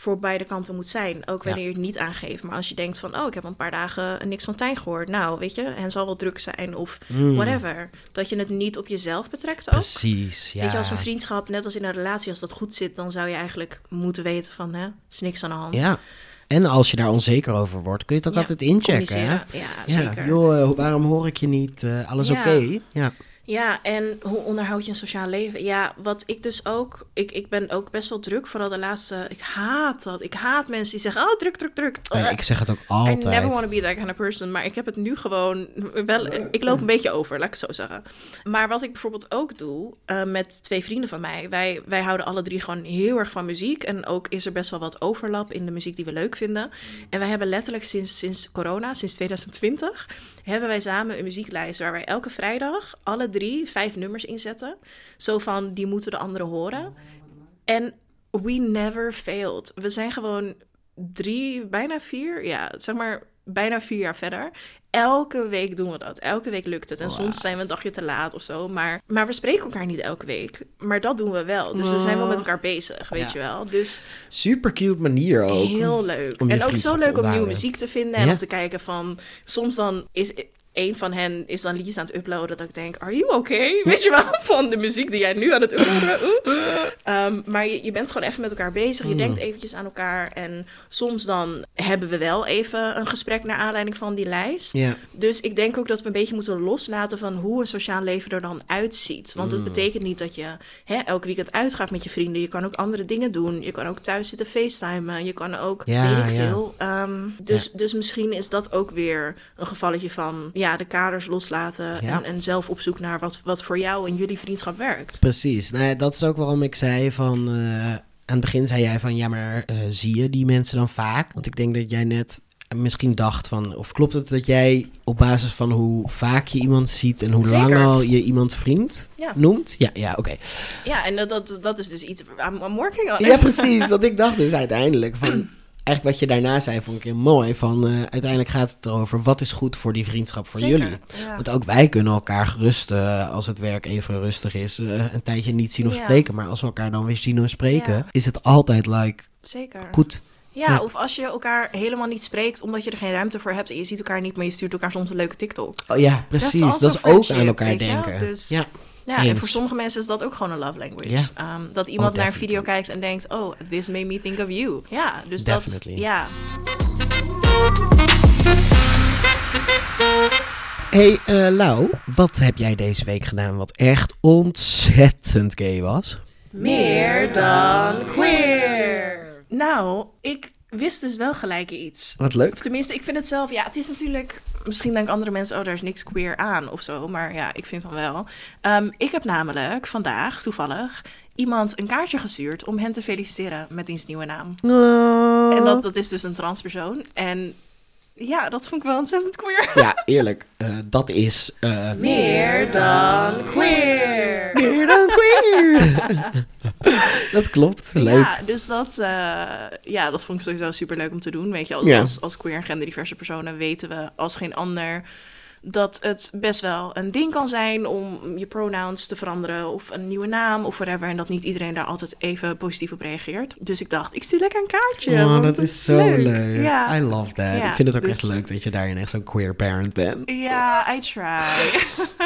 Speaker 2: voor beide kanten moet zijn. Ook wanneer je het niet aangeeft. Maar als je denkt van, oh, ik heb een paar dagen niks van Tijn gehoord. Nou, weet je, en zal wel druk zijn of
Speaker 1: Mm,
Speaker 2: whatever. Dat je het niet op jezelf betrekt ook.
Speaker 1: Precies, ja.
Speaker 2: Weet je, als een vriendschap, net als in een relatie, als dat goed zit, dan zou je eigenlijk moeten weten van, hè, er is niks aan de hand.
Speaker 1: Ja, en als je daar onzeker over wordt, kun je het ook
Speaker 2: Ja,
Speaker 1: altijd inchecken. Hè?
Speaker 2: Ja,
Speaker 1: Ja,
Speaker 2: zeker.
Speaker 1: joh, eh, waarom hoor ik je niet? Eh, alles
Speaker 2: Ja.
Speaker 1: oké? Ja.
Speaker 2: Ja, en hoe onderhoud je een sociaal leven? Ja, wat ik dus ook... Ik, ik ben ook best wel druk, vooral de laatste... Ik haat dat. Ik haat mensen die zeggen, oh, druk, druk, druk.
Speaker 1: Oh ik zeg het ook
Speaker 2: I
Speaker 1: altijd.
Speaker 2: never want to be that kind of person. Maar ik heb het nu gewoon wel... Ik loop een beetje over, laat ik het zo zeggen. Maar wat ik bijvoorbeeld ook doe eh, met twee vrienden van mij. Wij, wij houden alle drie gewoon heel erg van muziek. En ook is er best wel wat overlap in de muziek die we leuk vinden. En wij hebben letterlijk sinds, sinds corona, sinds 2020... hebben wij samen een muzieklijst waar wij elke vrijdag alle drie vijf nummers inzetten. Zo van, die moeten de anderen horen. En we never failed. We zijn gewoon drie, bijna vier, ja, zeg maar bijna vier jaar verder. Elke week doen we dat. Elke week lukt het. En soms zijn we een dagje te laat of zo. Maar, maar we spreken elkaar niet elke week. Maar dat doen we wel. Dus we zijn wel met elkaar bezig, weet
Speaker 1: Ja.
Speaker 2: je wel. Dus
Speaker 1: Super cute manier ook.
Speaker 2: heel leuk. En ook zo leuk om nieuwe muziek te vinden. En
Speaker 1: Ja.
Speaker 2: om te kijken van... Soms dan is een van hen is dan liedjes aan het uploaden dat ik denk, are you okay? [LAUGHS] Weet je wel, van de muziek die jij nu aan het uploaden. [LAUGHS] Ehm, maar je, je bent gewoon even met elkaar bezig. Je
Speaker 1: Mm.
Speaker 2: denkt eventjes aan elkaar. En soms dan hebben we wel even een gesprek naar aanleiding van die lijst. Dus ik denk ook dat we een beetje moeten loslaten van hoe een sociaal leven er dan uitziet. Want
Speaker 1: Mm.
Speaker 2: het betekent niet dat je hè, elke weekend uitgaat met je vrienden. Je kan ook andere dingen doen. Je kan ook thuis zitten facetimen. Je kan ook,
Speaker 1: Ja,
Speaker 2: weet ik
Speaker 1: ja.
Speaker 2: veel. Ehm, dus, dus misschien is dat ook weer een gevalletje van ja, de kaders loslaten.
Speaker 1: Ja.
Speaker 2: En, en zelf op zoek naar wat, wat voor jou en jullie vriendschap werkt.
Speaker 1: precies. Nou ja, dat is ook waarom ik zei van... eh, aan het begin zei jij van, ja, maar eh, zie je die mensen dan vaak? Want ik denk dat jij net misschien dacht van... Of klopt het dat jij op basis van hoe vaak je iemand ziet... en hoe lang al je iemand vriend
Speaker 2: Ja.
Speaker 1: noemt? Ja, ja, oké.
Speaker 2: Ja, en dat, dat, dat is dus iets. I'm, I'm working on it.
Speaker 1: Ja, precies. Want ik dacht dus uiteindelijk van... [CLEARS THROAT] Eigenlijk wat je daarna zei vond ik heel mooi. Van, eh, uiteindelijk gaat het erover wat is goed voor die vriendschap voor
Speaker 2: Zeker,
Speaker 1: jullie.
Speaker 2: ja.
Speaker 1: Want ook wij kunnen elkaar gerust, eh, als het werk even rustig is, eh, een tijdje niet zien of
Speaker 2: Ja.
Speaker 1: spreken. Maar als we elkaar dan weer zien of spreken,
Speaker 2: Ja.
Speaker 1: is het altijd like
Speaker 2: Zeker.
Speaker 1: goed.
Speaker 2: Ja, of als je elkaar helemaal niet spreekt omdat je er geen ruimte voor hebt en je ziet elkaar niet, maar je stuurt elkaar soms een leuke TikTok.
Speaker 1: Oh ja, precies. Dat is ook aan elkaar denken.
Speaker 2: Dus-
Speaker 1: Ja,
Speaker 2: Ja, en voor sommige mensen is dat ook gewoon een love language. Ehm, dat iemand
Speaker 1: Oh,
Speaker 2: naar een video kijkt en denkt, oh, this made me think of you. Ja, dus
Speaker 1: Definitely.
Speaker 2: dat, ja.
Speaker 1: hey eh, Lau, wat heb jij deze week gedaan wat echt ontzettend gay was?
Speaker 2: Meer dan queer. Nou, ik wist dus wel gelijk iets.
Speaker 1: Wat leuk.
Speaker 2: Of tenminste, ik vind het zelf, ja, het is natuurlijk, misschien denken andere mensen, oh, daar is niks queer aan of zo. Maar ja, ik vind van wel. Ehm, ik heb namelijk vandaag, toevallig, iemand een kaartje gestuurd om hen te feliciteren met diens nieuwe naam.
Speaker 1: Oh.
Speaker 2: En dat, dat is dus een transpersoon. En ja, dat vond ik wel ontzettend queer. [LAUGHS]
Speaker 1: Ja, eerlijk. eh, dat is... eh,
Speaker 2: Meer dan queer.
Speaker 1: Meer dan queer. [LAUGHS] dat klopt. Leuk.
Speaker 2: Ja, dus dat, eh, ja, dat vond ik sowieso super leuk om te doen. Weet je, als,
Speaker 1: Ja.
Speaker 2: als, als queer en genderdiverse personen weten we als geen ander dat het best wel een ding kan zijn om je pronouns te veranderen of een nieuwe naam of whatever. En dat niet iedereen daar altijd even positief op reageert. Dus ik dacht, ik stuur lekker een kaartje.
Speaker 1: Oh,
Speaker 2: want
Speaker 1: dat is zo leuk. I love that. Ik vind het ook
Speaker 2: dus-
Speaker 1: echt leuk dat je daarin echt zo'n queer parent bent.
Speaker 2: Ja, I try.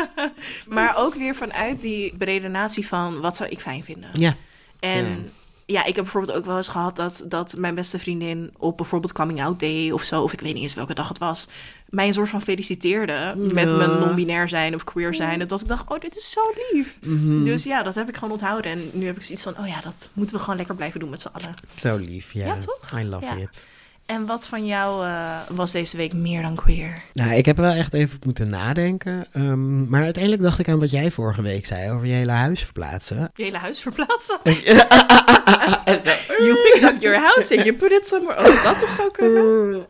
Speaker 2: [LAUGHS] maar ook weer vanuit die beredenatie van wat zou ik fijn vinden.
Speaker 1: Ja.
Speaker 2: En
Speaker 1: Ja.
Speaker 2: ik heb bijvoorbeeld ook wel eens gehad dat, dat mijn beste vriendin op bijvoorbeeld coming out day of zo, of ik weet niet eens welke dag het was, mij een soort van feliciteerde met
Speaker 1: Ja.
Speaker 2: mijn non-binair zijn of queer zijn. En dat ik dacht, oh, dit is zo lief.
Speaker 1: Mhm.
Speaker 2: Dus ja, dat heb ik gewoon onthouden. En nu heb ik zoiets van, oh ja, dat moeten we gewoon lekker blijven doen met z'n allen.
Speaker 1: Zo lief, ja.
Speaker 2: Ja, toch?
Speaker 1: I love
Speaker 2: Ja.
Speaker 1: it.
Speaker 2: En wat van jou eh, was deze week meer dan queer?
Speaker 1: Nou, ik heb er wel echt even op moeten nadenken. Ehm, maar uiteindelijk dacht ik aan wat jij vorige week zei over je hele huis verplaatsen.
Speaker 2: Je hele huis verplaatsen? [LAUGHS] [LAUGHS] You picked up your house and you put it somewhere. Als dat toch zou kunnen?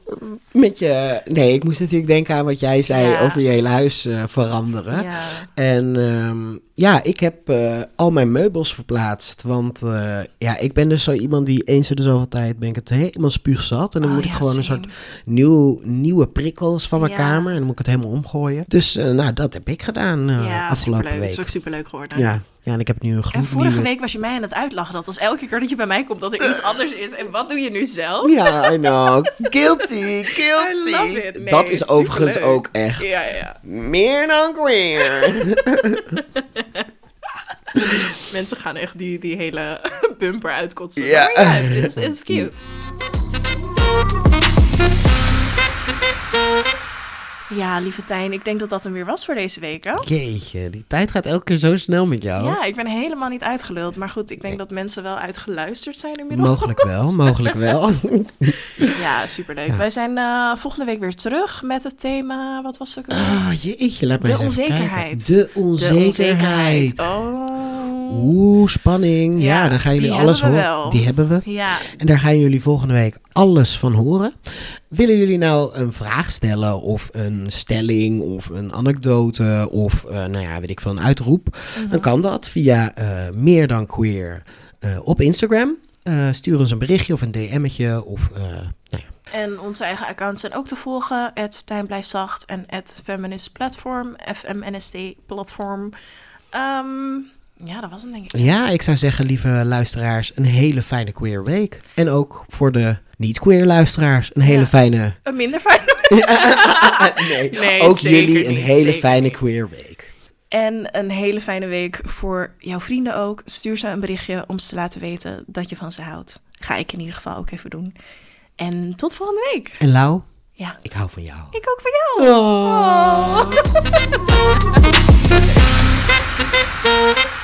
Speaker 1: Met je... Nee, ik moest natuurlijk denken aan wat jij zei
Speaker 2: Ja.
Speaker 1: over je hele huis eh, veranderen.
Speaker 2: Ja.
Speaker 1: En ehm, ja, ik heb eh, al mijn meubels verplaatst. Want eh, ja, ik ben dus zo iemand die eens in de zoveel tijd ben ik het helemaal spuugzat. En dan
Speaker 2: Oh,
Speaker 1: moet ik gewoon een soort nieuw, nieuwe prikkels van mijn
Speaker 2: Ja.
Speaker 1: kamer. En dan moet ik het helemaal omgooien. Dus eh, nou, dat heb ik gedaan
Speaker 2: ja,
Speaker 1: afgelopen
Speaker 2: superleuk.
Speaker 1: Week.
Speaker 2: is ook superleuk geworden.
Speaker 1: Ja. Ja, en ik heb nu een
Speaker 2: En vorige week was je mij aan het uitlachen. Dat was elke keer dat je bij mij komt dat er iets anders is. En wat doe je nu zelf?
Speaker 1: Ja, I know. Guilty, [LAUGHS] guilty.
Speaker 2: I love it. Nee,
Speaker 1: dat is overigens ook echt
Speaker 2: Ja, ja.
Speaker 1: meer dan queer. [LAUGHS]
Speaker 2: Mensen gaan echt die, die hele [LAUGHS] bumper uitkotsen.
Speaker 1: Ja.
Speaker 2: Ja, het is, is cute. Ja, lieve Tijn, ik denk dat dat hem weer was voor deze week, hè?
Speaker 1: Jeetje, die tijd gaat elke keer zo snel met jou.
Speaker 2: Ja, ik ben helemaal niet uitgeluld. Maar goed, ik denk dat mensen wel uitgeluisterd zijn inmiddels.
Speaker 1: Mogelijk wel, [LAUGHS] mogelijk wel. [LAUGHS]
Speaker 2: Ja, superleuk.
Speaker 1: Ja.
Speaker 2: Wij zijn eh, volgende week weer terug met het thema... Wat was het?
Speaker 1: Ah, jeetje, laat me
Speaker 2: De onzekerheid.
Speaker 1: De
Speaker 2: De
Speaker 1: onzekerheid.
Speaker 2: Oh.
Speaker 1: Oeh, spanning. Ja,
Speaker 2: Ja,
Speaker 1: dan gaan jullie alles horen. Die hebben we.
Speaker 2: Ja,
Speaker 1: En daar gaan jullie volgende week alles van horen. Willen jullie nou een vraag stellen of een stelling of een anekdote of uh, nou ja, weet ik veel, een uitroep?
Speaker 2: Mhm.
Speaker 1: Dan kan dat via uh, meer dan queer uh, op Instagram. Stuur ons een berichtje of een DM'tje of nou ja.
Speaker 2: En onze eigen accounts zijn ook te volgen. Het Tijn Blijft Zacht en het Feminist Platform. FMNST Platform. Um, ja, dat was hem denk ik.
Speaker 1: Ja, ik zou zeggen, lieve luisteraars, een hele fijne queer week. En ook voor de niet-queer luisteraars, een hele
Speaker 2: Ja.
Speaker 1: fijne...
Speaker 2: Een minder fijne [LAUGHS]
Speaker 1: nee, [LAUGHS]
Speaker 2: Nee,
Speaker 1: ook jullie een hele fijne
Speaker 2: niet.
Speaker 1: queer week.
Speaker 2: En een hele fijne week voor jouw vrienden ook. Stuur ze een berichtje om ze te laten weten dat je van ze houdt. Ga ik in ieder geval ook even doen. En tot volgende week.
Speaker 1: En Lau,
Speaker 2: Ja,
Speaker 1: ik hou van jou.
Speaker 2: ik ook van jou.
Speaker 1: Oh.
Speaker 2: Oh. [LAUGHS]